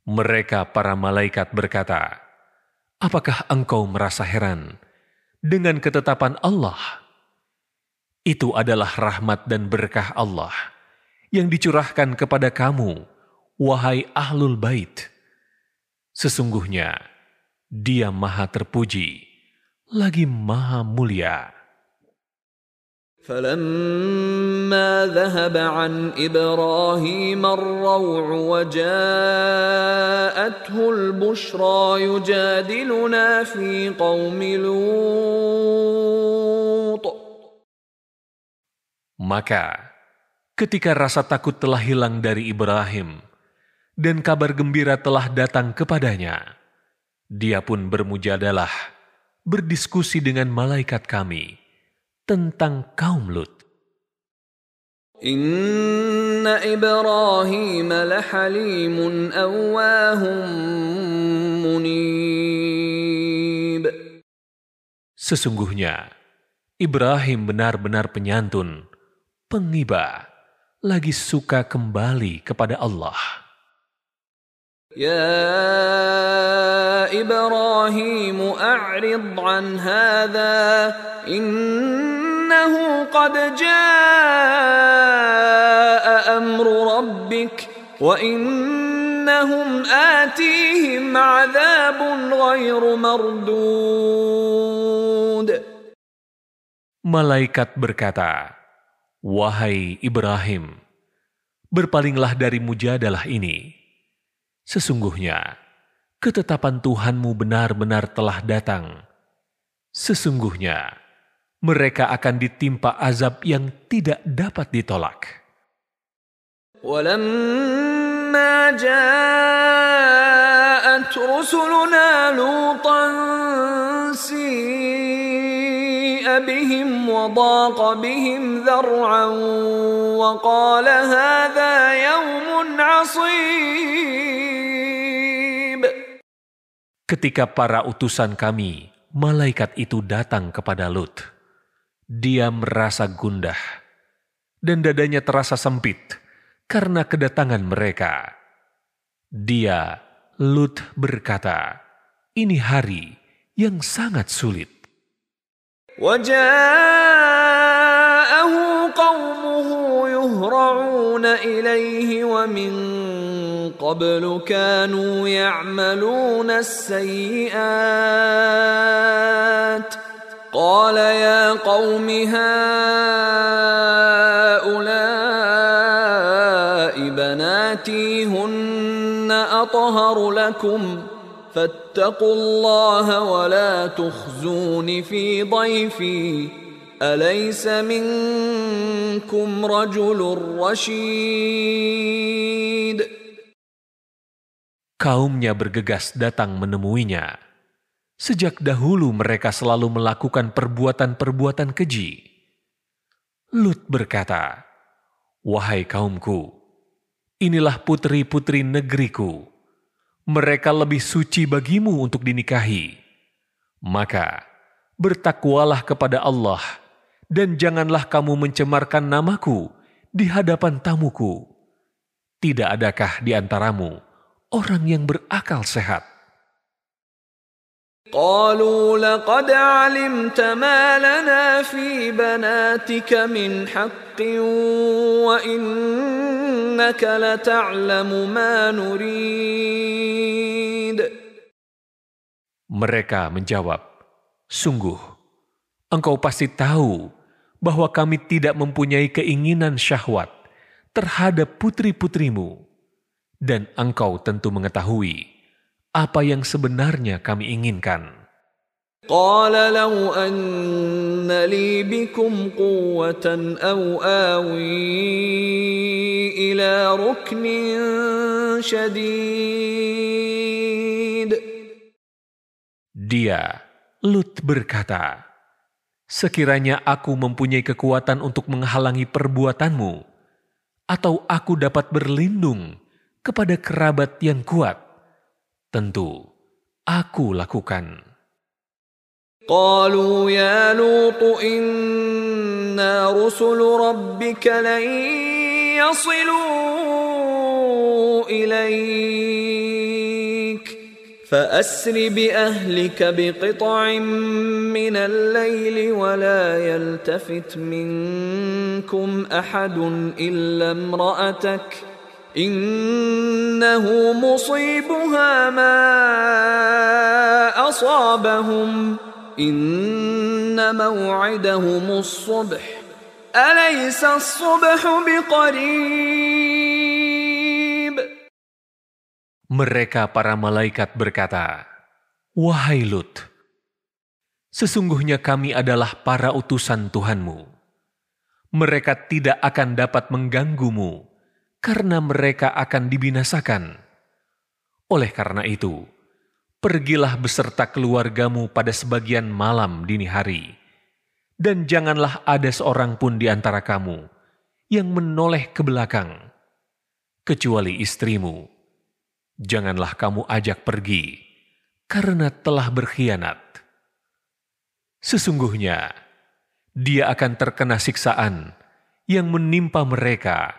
Mereka para malaikat berkata, Apakah engkau merasa heran dengan ketetapan Allah? Itu adalah rahmat dan berkah Allah yang dicurahkan kepada kamu, wahai ahlul bait. Sesungguhnya, dia maha terpuji lagi maha mulia. فلما ذهب عن ابراهيم الروع وجاءته البشرى يجادلنا في قوم لوط Maka, ketika rasa takut telah hilang dari Ibrahim dan kabar gembira telah datang kepadanya, dia pun bermujadalah, berdiskusi dengan malaikat kami tentang kaum Lut. Inna Ibrahim lahalimun. Sesungguhnya, Ibrahim benar-benar penyantun, pengiba, lagi suka kembali kepada Allah. يا إبراهيم أعرض عن هذا إنه قد جاء أمر ربك وإنهم آتيهم عذاب غير مردود Malaikat berkata, Wahai Ibrahim, berpalinglah dari mujadalah ini. Sesungguhnya, ketetapan Tuhanmu benar-benar telah datang. Sesungguhnya, mereka akan ditimpa azab yang tidak dapat ditolak. ولما جاءت رسلنا لوطا سيء بهم وضاق بهم ذرعا وقال هذا يوم عصيب Ketika para utusan kami, malaikat itu datang kepada Lut. Dia merasa gundah, dan dadanya terasa sempit karena kedatangan mereka. Dia, Lut berkata, ini hari yang sangat sulit. وجاءه قومه يهرعون إليه ومن قبل كانوا يعملون السيئات قال يا قوم هؤلاء بناتي هن أطهر لكم فاتقوا الله ولا تخزون في ضيفي أليس منكم رجل رشيد Kaumnya bergegas datang menemuinya. Sejak dahulu mereka selalu melakukan perbuatan-perbuatan keji. Lut berkata, Wahai kaumku, inilah putri-putri negeriku. mereka lebih suci bagimu untuk dinikahi. Maka, bertakwalah kepada Allah, dan janganlah kamu mencemarkan namaku di hadapan tamuku. Tidak adakah di antaramu orang yang berakal sehat? قالوا لقد علمت ما لنا في بناتك من حق وإنك لتعلم ما نريد Mereka menjawab, Sungguh, engkau pasti tahu bahwa kami tidak mempunyai keinginan syahwat terhadap putri-putrimu. Dan engkau tentu mengetahui apa yang sebenarnya kami inginkan. قال لو أن لي بكم قوة أو آوي إلى ركن شديد Dia, Lut berkata, Sekiranya aku mempunyai kekuatan untuk menghalangi perbuatanmu, atau aku dapat berlindung kepada kerabat yang kuat, tentu aku lakukan. قالوا يا لوط إنا رسل ربك لن يصلوا إليك فأسر بأهلك بقطع من الليل ولا يلتفت منكم أحد إلا امرأتك إنه مصيبها ما أصابهم إن موعدهم الصبح أليس الصبح بقريب Mereka para malaikat berkata, Wahai Lut, sesungguhnya kami adalah para utusan Tuhanmu. Mereka tidak akan dapat mengganggumu karena mereka akan dibinasakan. Oleh karena itu, pergilah beserta keluargamu pada sebagian malam dini hari, dan janganlah ada seorang pun di antara kamu yang menoleh ke belakang, kecuali istrimu. Janganlah kamu ajak pergi, karena telah berkhianat. Sesungguhnya, dia akan terkena siksaan yang menimpa mereka,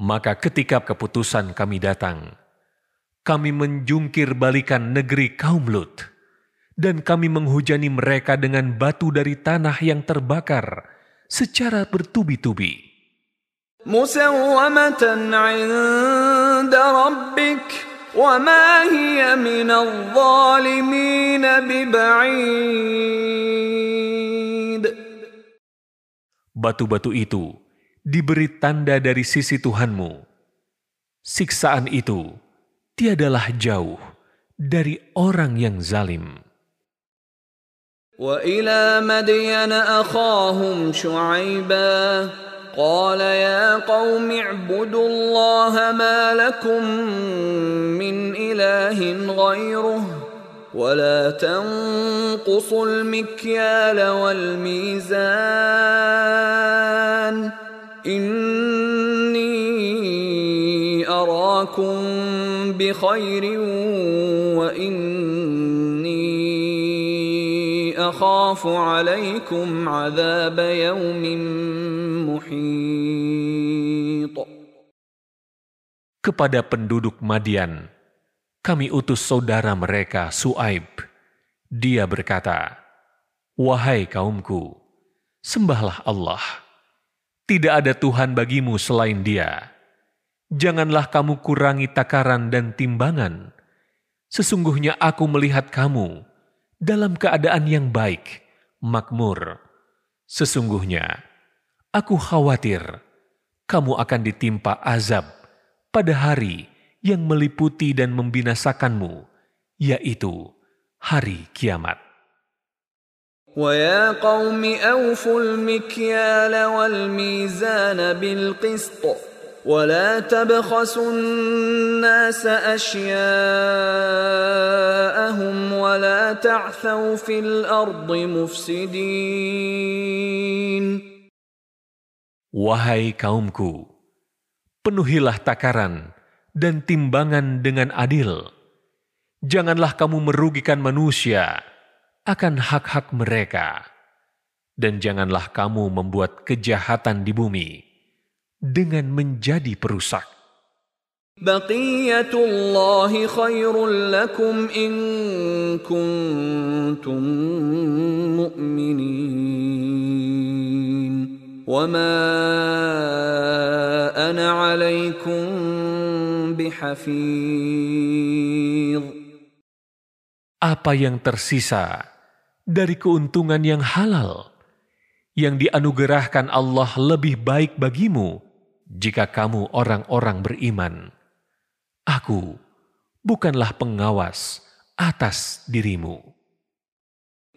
Maka ketika keputusan kami datang, kami menjungkir balikan negeri kaum Lut, dan kami menghujani mereka dengan batu dari tanah yang terbakar secara bertubi-tubi. Batu-batu itu diberi tanda dari sisi Tuhanmu. Siksaan itu tiadalah jauh dari orang yang zalim. وإلى مدين أخاهم شعيبا قال يا قوم اعبدوا الله ما لكم من إله غيره ولا تنقصوا المكيال والميزان inni arakum bi khairin wa inni akhafu alaikum azab yaumin. Kepada penduduk Madian, kami utus saudara mereka Suaib. Dia berkata, Wahai kaumku, sembahlah Allah tidak ada Tuhan bagimu selain dia. Janganlah kamu kurangi takaran dan timbangan. Sesungguhnya aku melihat kamu dalam keadaan yang baik, makmur. Sesungguhnya, aku khawatir kamu akan ditimpa azab pada hari yang meliputi dan membinasakanmu, yaitu hari kiamat. ويا قوم أوفوا المكيال والميزان بالقسط ولا تبخسوا الناس أشياءهم ولا تعثوا في الأرض مفسدين Wahai kaumku, penuhilah takaran dan timbangan dengan adil. Janganlah kamu merugikan manusia akan hak-hak mereka, dan janganlah kamu membuat kejahatan di bumi dengan menjadi perusak. بقية الله خير لكم إن كنتم مؤمنين وما أنا عليكم بحفيظ apa yang tersisa dari keuntungan yang halal yang dianugerahkan Allah lebih baik bagimu jika kamu orang-orang beriman. Aku bukanlah pengawas atas dirimu.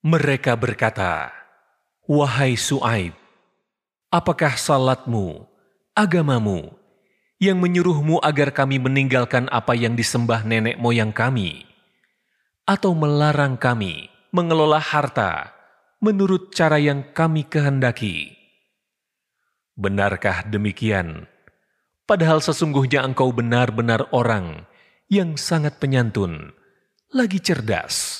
Mereka berkata, Wahai Su'aib, apakah salatmu, agamamu, yang menyuruhmu agar kami meninggalkan apa yang disembah nenek moyang kami, atau melarang kami mengelola harta menurut cara yang kami kehendaki? Benarkah demikian? Padahal sesungguhnya engkau benar-benar orang yang sangat penyantun, lagi cerdas.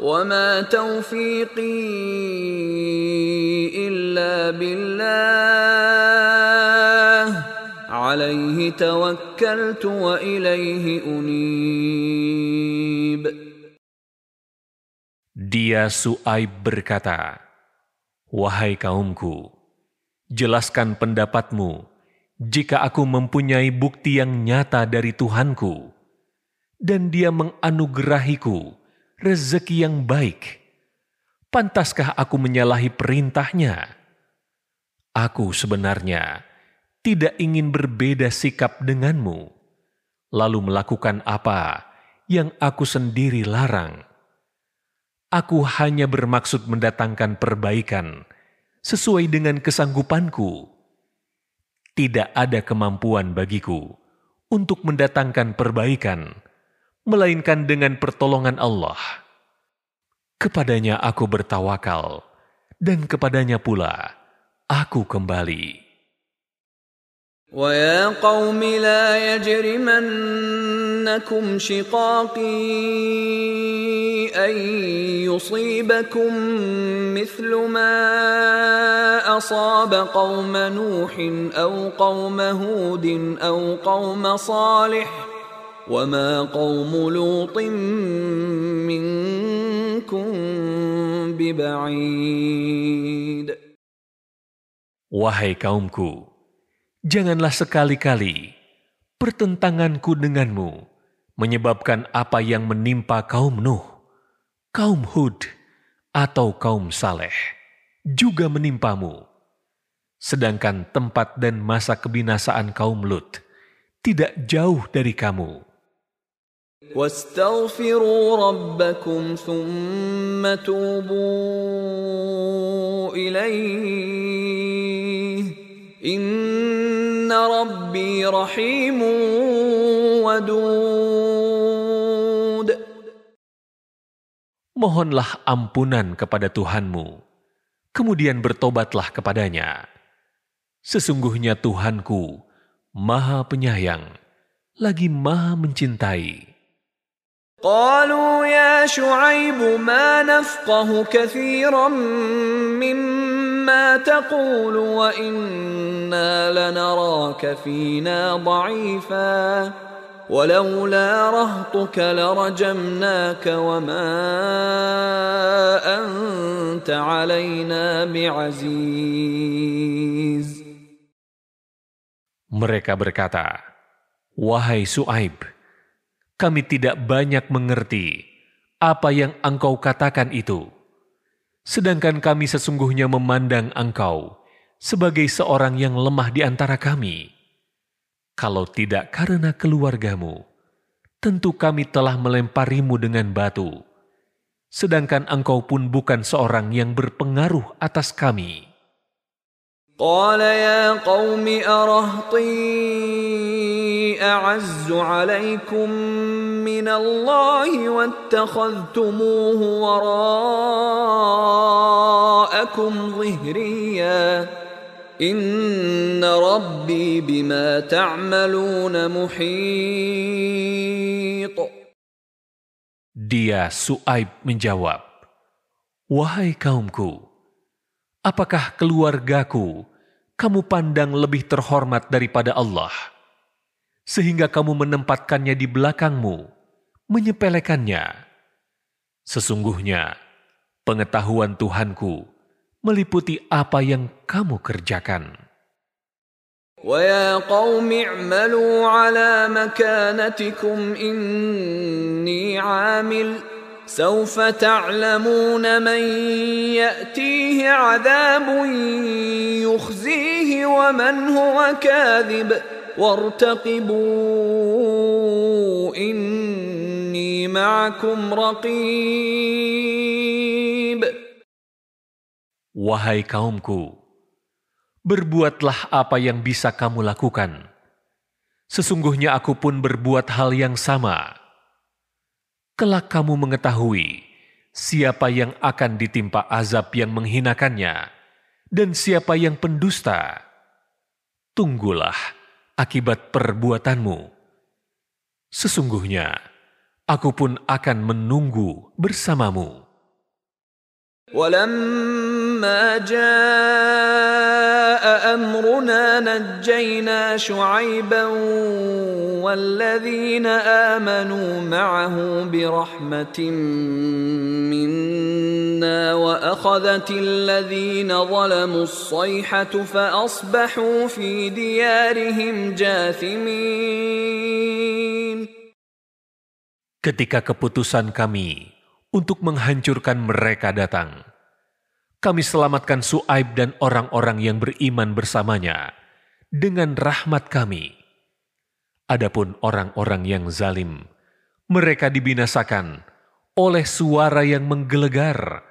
وما توفيقي الا بالله عليه توكلت واليه انيب Dia Su'aib berkata, Wahai kaumku, jelaskan pendapatmu jika aku mempunyai bukti yang nyata dari Tuhanku, dan dia menganugerahiku rezeki yang baik. Pantaskah aku menyalahi perintahnya? Aku sebenarnya tidak ingin berbeda sikap denganmu, lalu melakukan apa yang aku sendiri larang. Aku hanya bermaksud mendatangkan perbaikan sesuai dengan kesanggupanku. Tidak ada kemampuan bagiku untuk mendatangkan perbaikan, melainkan dengan pertolongan Allah. Kepadanya aku bertawakal, dan kepadanya pula aku kembali. ويا قوم لا يجرمنكم شقاقي ان يصيبكم مثل ما اصاب قوم نوح او قوم هود او قوم صالح وما قوم لوط منكم ببعيد Wahai kaumku, Janganlah sekali-kali pertentanganku denganmu menyebabkan apa yang menimpa kaum Nuh, kaum Hud, atau kaum Saleh juga menimpamu. Sedangkan tempat dan masa kebinasaan kaum Lut tidak jauh dari kamu. واستغفروا ربكم ثم توبوا إليه Rabbi wadud. Mohonlah ampunan kepada Tuhanmu, kemudian bertobatlah kepadanya. Sesungguhnya Tuhanku maha penyayang, lagi maha mencintai. قالوا يا شعيب ما نفقه كثيرا مما تقول وإنا لنراك فينا ضعيفا ولولا رهطك لرجمناك وما أنت علينا بعزيز. Mereka berkata, Wahai Su'aib, kami tidak banyak mengerti apa yang engkau katakan itu. Sedangkan kami sesungguhnya memandang engkau sebagai seorang yang lemah di antara kami. Kalau tidak karena keluargamu, tentu kami telah melemparimu dengan batu. Sedangkan engkau pun bukan seorang yang berpengaruh atas kami. قال يا قوم أرهطي أعز عليكم من الله واتخذتموه وراءكم ظهريا إن ربي بما تعملون محيط Dia Su'aib menjawab, Wahai kaumku, apakah keluargaku kamu pandang lebih terhormat daripada Allah, sehingga kamu menempatkannya di belakangmu, menyepelekannya. Sesungguhnya, pengetahuan Tuhanku meliputi apa yang kamu kerjakan. ويا قوم اعملوا على مكانتكم إني عامل سوف تعلمون من ياتيه عذاب يخزيه ومن هو كاذب وارتقبوا اني معكم رقيب Wahai kaumku, berbuatlah apa yang bisa kamu lakukan. Sesungguhnya aku pun berbuat hal yang sama kelak kamu mengetahui siapa yang akan ditimpa azab yang menghinakannya, dan siapa yang pendusta. Tunggulah akibat perbuatanmu. Sesungguhnya, aku pun akan menunggu bersamamu. ولما جاء امرنا نجينا شعيبا والذين امنوا معه برحمه منا واخذت الذين ظلموا الصيحه فاصبحوا في ديارهم جاثمين Ketika keputusan kami untuk menghancurkan mereka datang. Kami selamatkan Su'aib dan orang-orang yang beriman bersamanya dengan rahmat kami. Adapun orang-orang yang zalim, mereka dibinasakan oleh suara yang menggelegar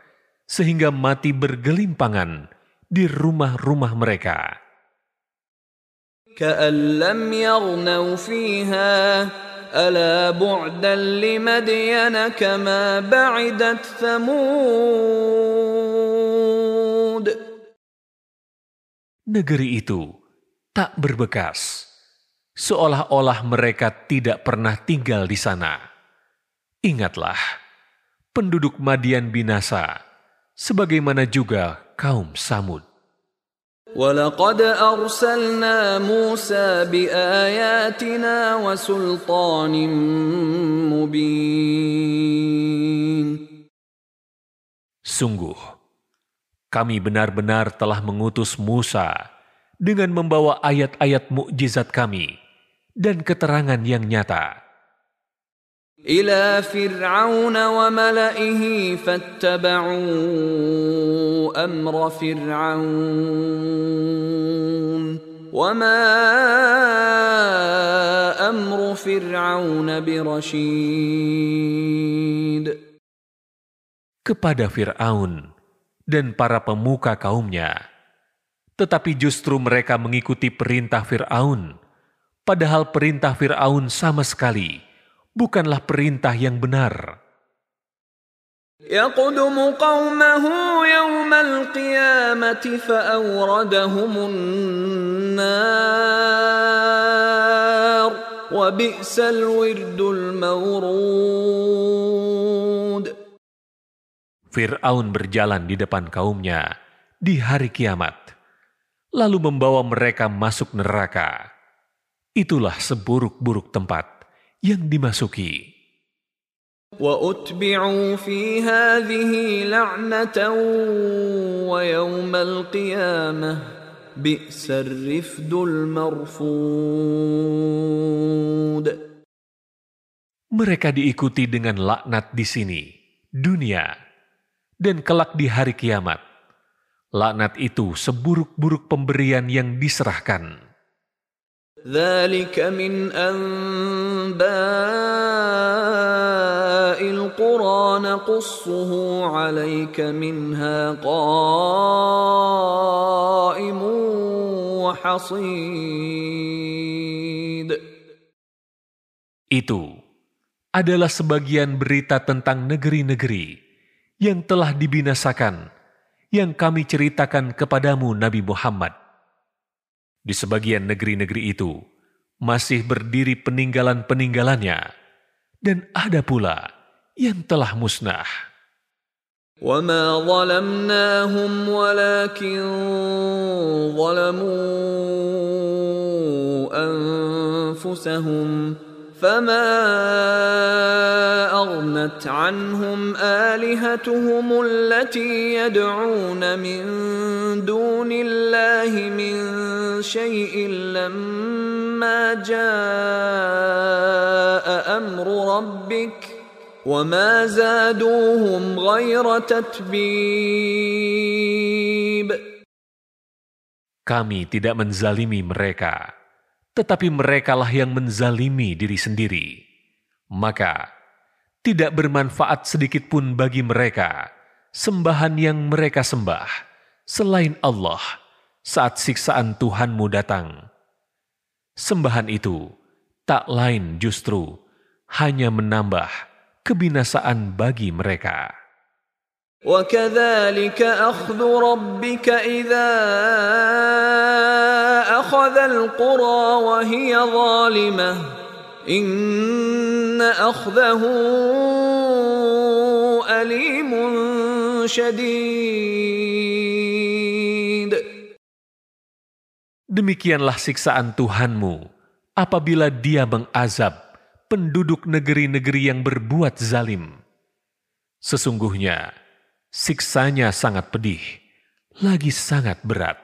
sehingga mati bergelimpangan di rumah-rumah mereka. كأن لم يغنوا فيها ألا بعدا لمدين كما بعدت ثمود Negeri itu tak berbekas, seolah-olah mereka tidak pernah tinggal di sana. Ingatlah, penduduk Madian binasa, sebagaimana juga kaum Samud. ولقد أرسلنا موسى بآياتنا وسلطان مبين Sungguh, kami benar-benar telah mengutus Musa dengan membawa ayat-ayat mukjizat kami dan keterangan yang nyata. إلى فرعون وملئه فاتبعوا أمر فرعون وما أمر فرعون برشيد kepada Fir'aun dan para pemuka kaumnya. Tetapi justru mereka mengikuti perintah Fir'aun, padahal perintah Fir'aun sama sekali bukanlah perintah yang benar. يقدم قومه يوم القيامة فأوردهم النار وبئس الورد المورود Fir'aun berjalan di depan kaumnya di hari kiamat, lalu membawa mereka masuk neraka. Itulah seburuk-buruk tempat yang dimasuki. وأتبعوا في هذه لعنة ويوم القيامة بئس الرفد المرفود Mereka diikuti dengan laknat di sini, dunia, dan kelak di hari kiamat. Laknat itu seburuk-buruk pemberian yang diserahkan. ذلك من أنباء القرى نقصه عليك منها قائم وحصيد Itu adalah sebagian berita tentang negeri-negeri yang telah dibinasakan yang kami ceritakan kepadamu Nabi Muhammad. Di sebagian negeri-negeri itu masih berdiri peninggalan-peninggalannya dan ada pula yang telah musnah. وما ظلمناهم ولكن ظلموا أنفسهم فما أغنت عنهم آلهتهم التي يدعون من دون الله من شيء لما جاء أمر ربك وما زادوهم غير تتبيب Kami tidak menzalimi mereka, tetapi merekalah yang menzalimi diri sendiri. Maka, tidak bermanfaat sedikit pun bagi mereka sembahan yang mereka sembah selain Allah saat siksaan Tuhanmu datang. Sembahan itu tak lain justru hanya menambah kebinasaan bagi mereka. وكذلك أخذ ربك إذا أخذ القرى وهي ظالمة إن أخذه أليم شديد Demikianlah siksaan Tuhanmu apabila dia mengazab penduduk negeri-negeri yang berbuat zalim. Sesungguhnya, siksanya sangat pedih, lagi sangat berat.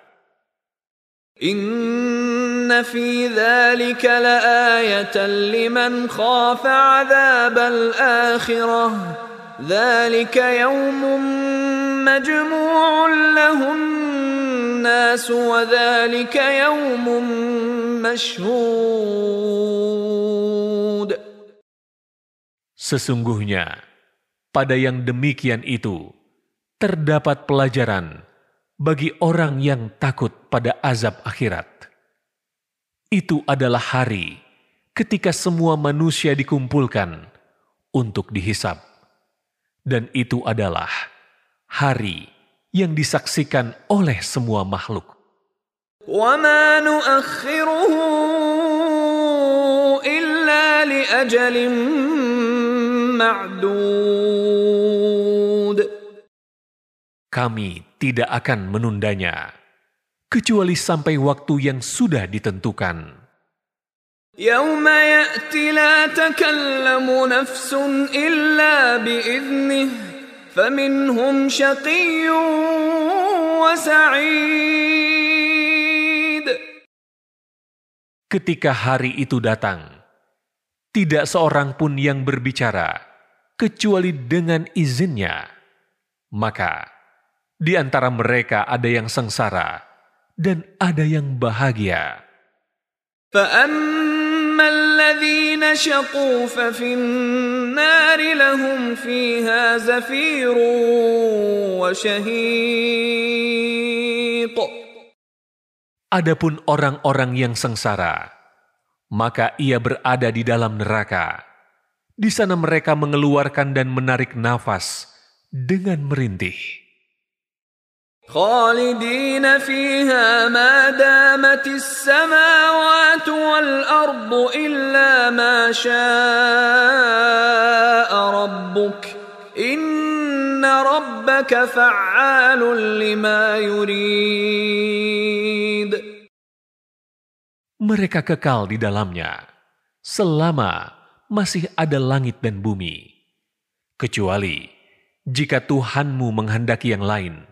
Inna fi dhalika laayatan liman khafa azab al-akhirah. Dhalika yawmun majmu'un lahun nas wa dhalika yawmun mashhud. Sesungguhnya, pada yang demikian itu, terdapat pelajaran bagi orang yang takut pada azab akhirat. Itu adalah hari ketika semua manusia dikumpulkan untuk dihisap. Dan itu adalah hari yang disaksikan oleh semua makhluk. وما نؤخره إلا لأجل معدود Kami tidak akan menundanya, kecuali sampai waktu yang sudah ditentukan. يوم يأتي لا تكلم نفس إلا بإذنه فمنهم شقي وسعيد Ketika hari itu datang, tidak seorang pun yang berbicara kecuali dengan izinnya. Maka di antara mereka ada yang sengsara dan ada yang bahagia. فأما الذين شقوا ففي النار لهم فيها زفير وشهيق Adapun orang-orang yang sengsara, maka ia berada di dalam neraka. Di sana mereka mengeluarkan dan menarik nafas dengan merintih. خالدين فيها ما دامت السماوات والأرض إلا ما شاء ربك إن ربك فعال لما يريد Mereka kekal di dalamnya selama masih ada langit dan bumi, kecuali jika Tuhanmu menghendaki yang lain.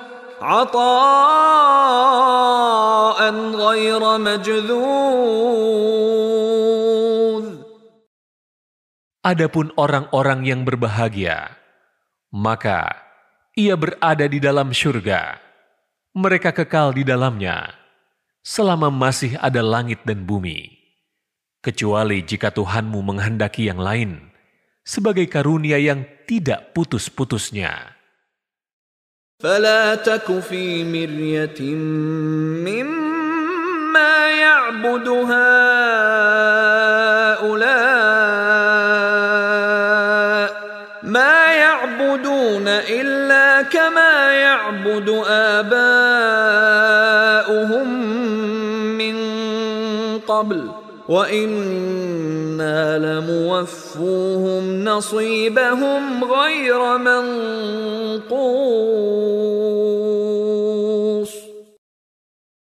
عطاء غير مجذوذ Adapun orang-orang yang berbahagia, maka ia berada di dalam syurga. Mereka kekal di dalamnya selama masih ada langit dan bumi. Kecuali jika Tuhanmu menghendaki yang lain, sebagai karunia yang tidak putus-putusnya. فلا تك في مرية مما يعبد هؤلاء ما يعبدون إلا كما يعبد آباؤهم من قبل. وإنا لموفوهم نصيبهم غير منقوص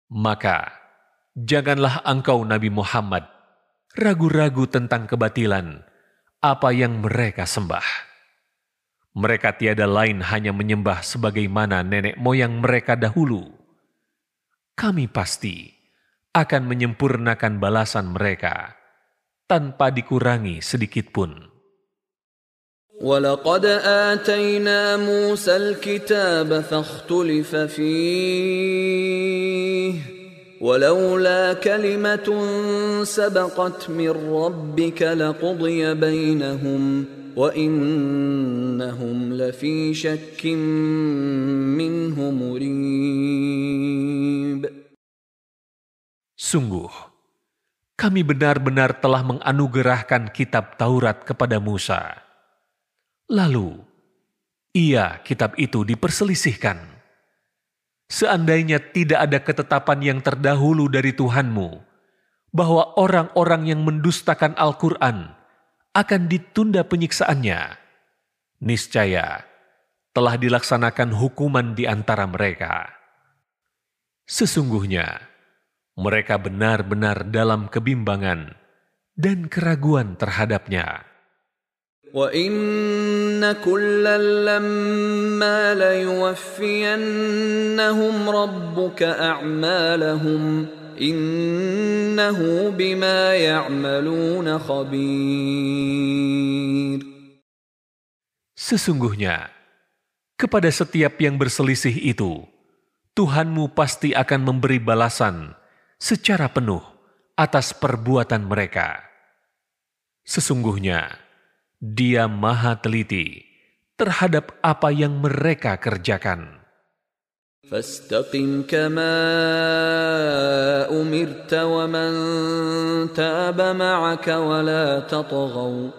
Maka janganlah engkau Nabi Muhammad ragu-ragu tentang kebatilan apa yang mereka sembah. Mereka tiada lain hanya menyembah sebagaimana nenek moyang mereka dahulu. Kami pasti akan menyempurnakan balasan mereka tanpa dikurangi sedikit pun. ولقد آتينا موسى الكتاب فاختلف فيه ولولا كلمة سبقت من ربك لقضي بينهم وإنهم لفي شك منه مريب Sungguh, kami benar-benar telah menganugerahkan kitab Taurat kepada Musa. Lalu, ia kitab itu diperselisihkan. Seandainya tidak ada ketetapan yang terdahulu dari Tuhanmu, bahwa orang-orang yang mendustakan Al-Quran akan ditunda penyiksaannya, niscaya telah dilaksanakan hukuman di antara mereka. Sesungguhnya, mereka benar-benar dalam kebimbangan dan keraguan terhadapnya. وَإِنَّ كُلًّا لَّمَّا لَيُوَفِّيَنَّهُمْ رَبُّكَ أَعْمَالَهُمْ إِنَّهُ بِمَا يَعْمَلُونَ خَبِيرٌ Sesungguhnya, kepada setiap yang berselisih itu, Tuhanmu pasti akan memberi balasan secara penuh atas perbuatan mereka. Sesungguhnya, Dia Maha Teliti terhadap apa yang mereka kerjakan. فاستقم كما أمرت ومن تاب معك ولا تطغوا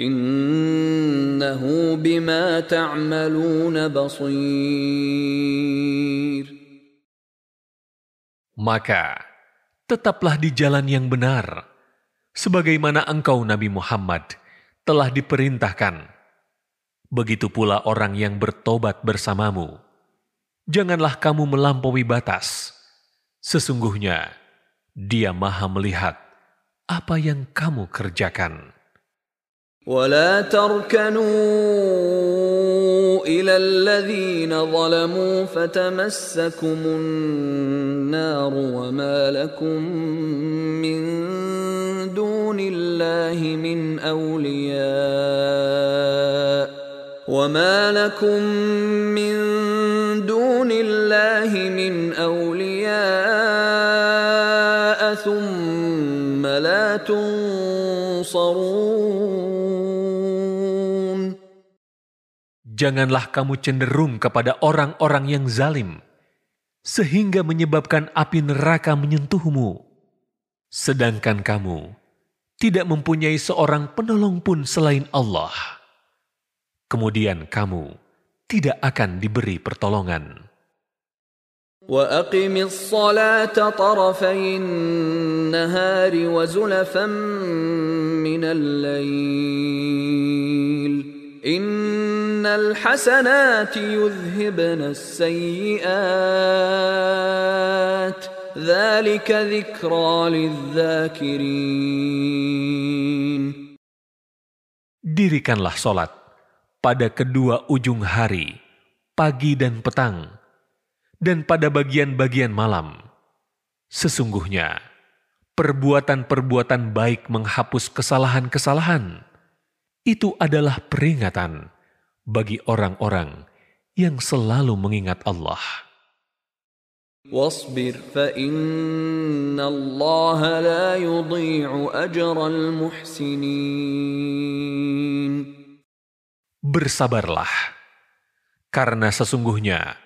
إنه بما تعملون بصير Maka, tetaplah di jalan yang benar, sebagaimana engkau Nabi Muhammad telah diperintahkan. Begitu pula orang yang bertobat bersamamu. Janganlah kamu melampaui batas. Sesungguhnya, dia maha melihat apa yang kamu kerjakan. ولا تركنوا إلى الذين ظلموا فتمسكم النار وما لكم من دون الله من أولياء وما لكم من دون الله من أولياء ثم لا تنصرون Janganlah kamu cenderung kepada orang-orang yang zalim, sehingga menyebabkan api neraka menyentuhmu. Sedangkan kamu tidak mempunyai seorang penolong pun selain Allah. Kemudian kamu tidak akan diberi pertolongan. وأقم الصلاة طرفي النهار وزلفا من الليل الحسنات يذهبن السيئات ذلك Dirikanlah solat pada kedua ujung hari, pagi dan petang, dan pada bagian-bagian malam. Sesungguhnya, perbuatan-perbuatan baik menghapus kesalahan-kesalahan. Itu adalah peringatan bagi orang-orang yang selalu mengingat Allah. واصبر فإن الله لا يضيع أجر المحسنين Bersabarlah, karena sesungguhnya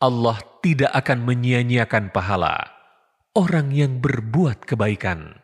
Allah tidak akan menyia-nyiakan pahala orang yang berbuat kebaikan.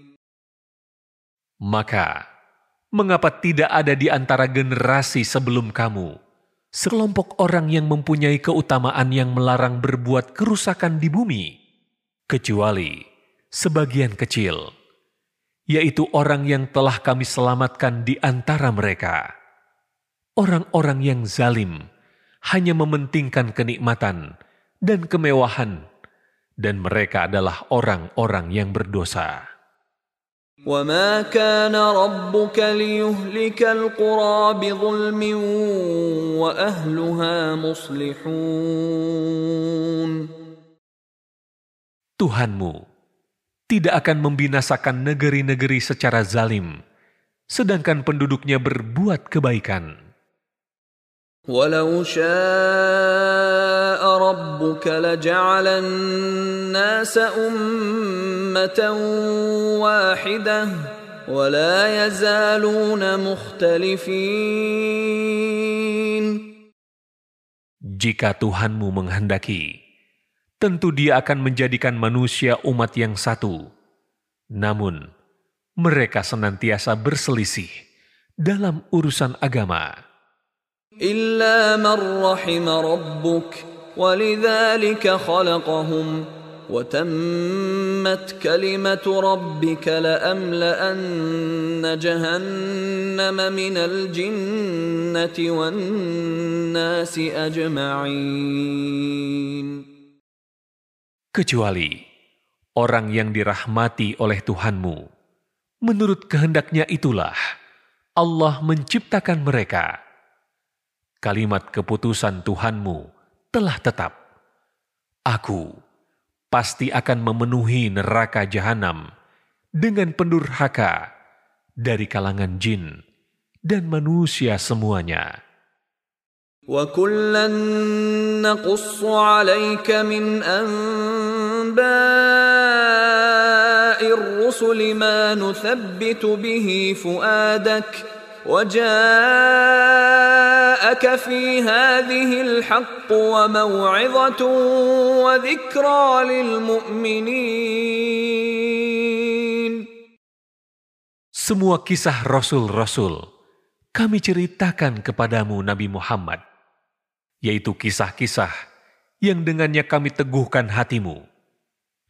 Maka, mengapa tidak ada di antara generasi sebelum kamu sekelompok orang yang mempunyai keutamaan yang melarang berbuat kerusakan di bumi, kecuali sebagian kecil, yaitu orang yang telah kami selamatkan di antara mereka. orang-orang yang zalim hanya mementingkan kenikmatan dan kemewahan, dan mereka adalah orang-orang yang berdosa. وما كان ربك ليهلك القرى بظلم واهلها مصلحون Tuhanmu tidak akan membinasakan negeri-negeri secara zalim, sedangkan penduduknya berbuat kebaikan. ولو شاء ربك لجعل الناس أمة واحدة ولا يزالون مختلفين Jika Tuhanmu menghendaki, tentu Dia akan menjadikan manusia umat yang satu. Namun, mereka senantiasa berselisih dalam urusan agama. إلا من رحم ربك ولذلك خلقهم وتمت كلمة ربك لأملأن جهنم من الجنة والناس أجمعين Kecuali orang yang dirahmati oleh Tuhanmu. Menurut kehendaknya itulah Allah menciptakan mereka kalimat keputusan Tuhanmu telah tetap. Aku pasti akan memenuhi neraka jahanam dengan pendurhaka dari kalangan jin dan manusia semuanya. وكلا نقص عليك من أنباء الرسل ما نثبت به فؤادك وجاءك في هذه الحق وموعظة وذكرى للمؤمنين Semua kisah rasul-rasul kami ceritakan kepadamu Nabi Muhammad, yaitu kisah-kisah yang dengannya kami teguhkan hatimu.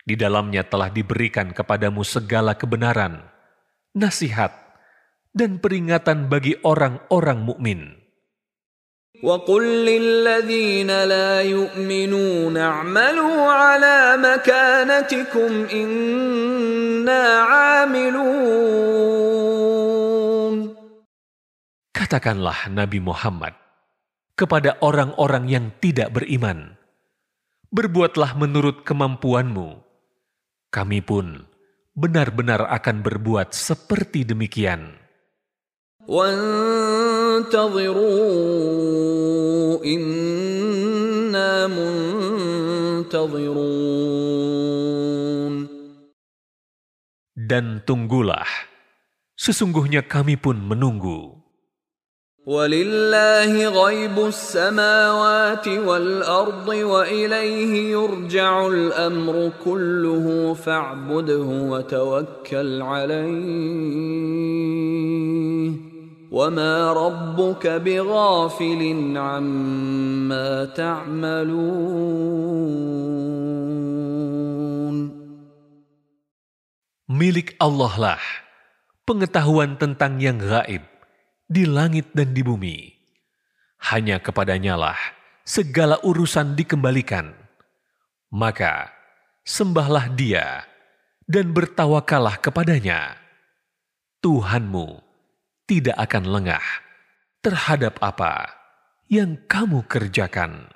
Di dalamnya telah diberikan kepadamu segala kebenaran, nasihat, dan peringatan bagi orang-orang mukmin. وقل للذين لا يؤمنون اعملوا على مكانتكم إنا عاملون Katakanlah Nabi Muhammad kepada orang-orang yang tidak beriman, berbuatlah menurut kemampuanmu. Kami pun benar-benar akan berbuat seperti demikian. وانتظروا إنا منتظرون. Dan tunggulah, sesungguhnya kami pun menunggu. ولله غيب السماوات والأرض وإليه يرجع الأمر كله فاعبده وتوكل عليه. وما ربك بغافل عما تعملون Milik Allah lah pengetahuan tentang yang gaib di langit dan di bumi. Hanya kepadanya lah segala urusan dikembalikan. Maka sembahlah dia dan bertawakalah kepadanya. Tuhanmu tidak akan lengah terhadap apa yang kamu kerjakan.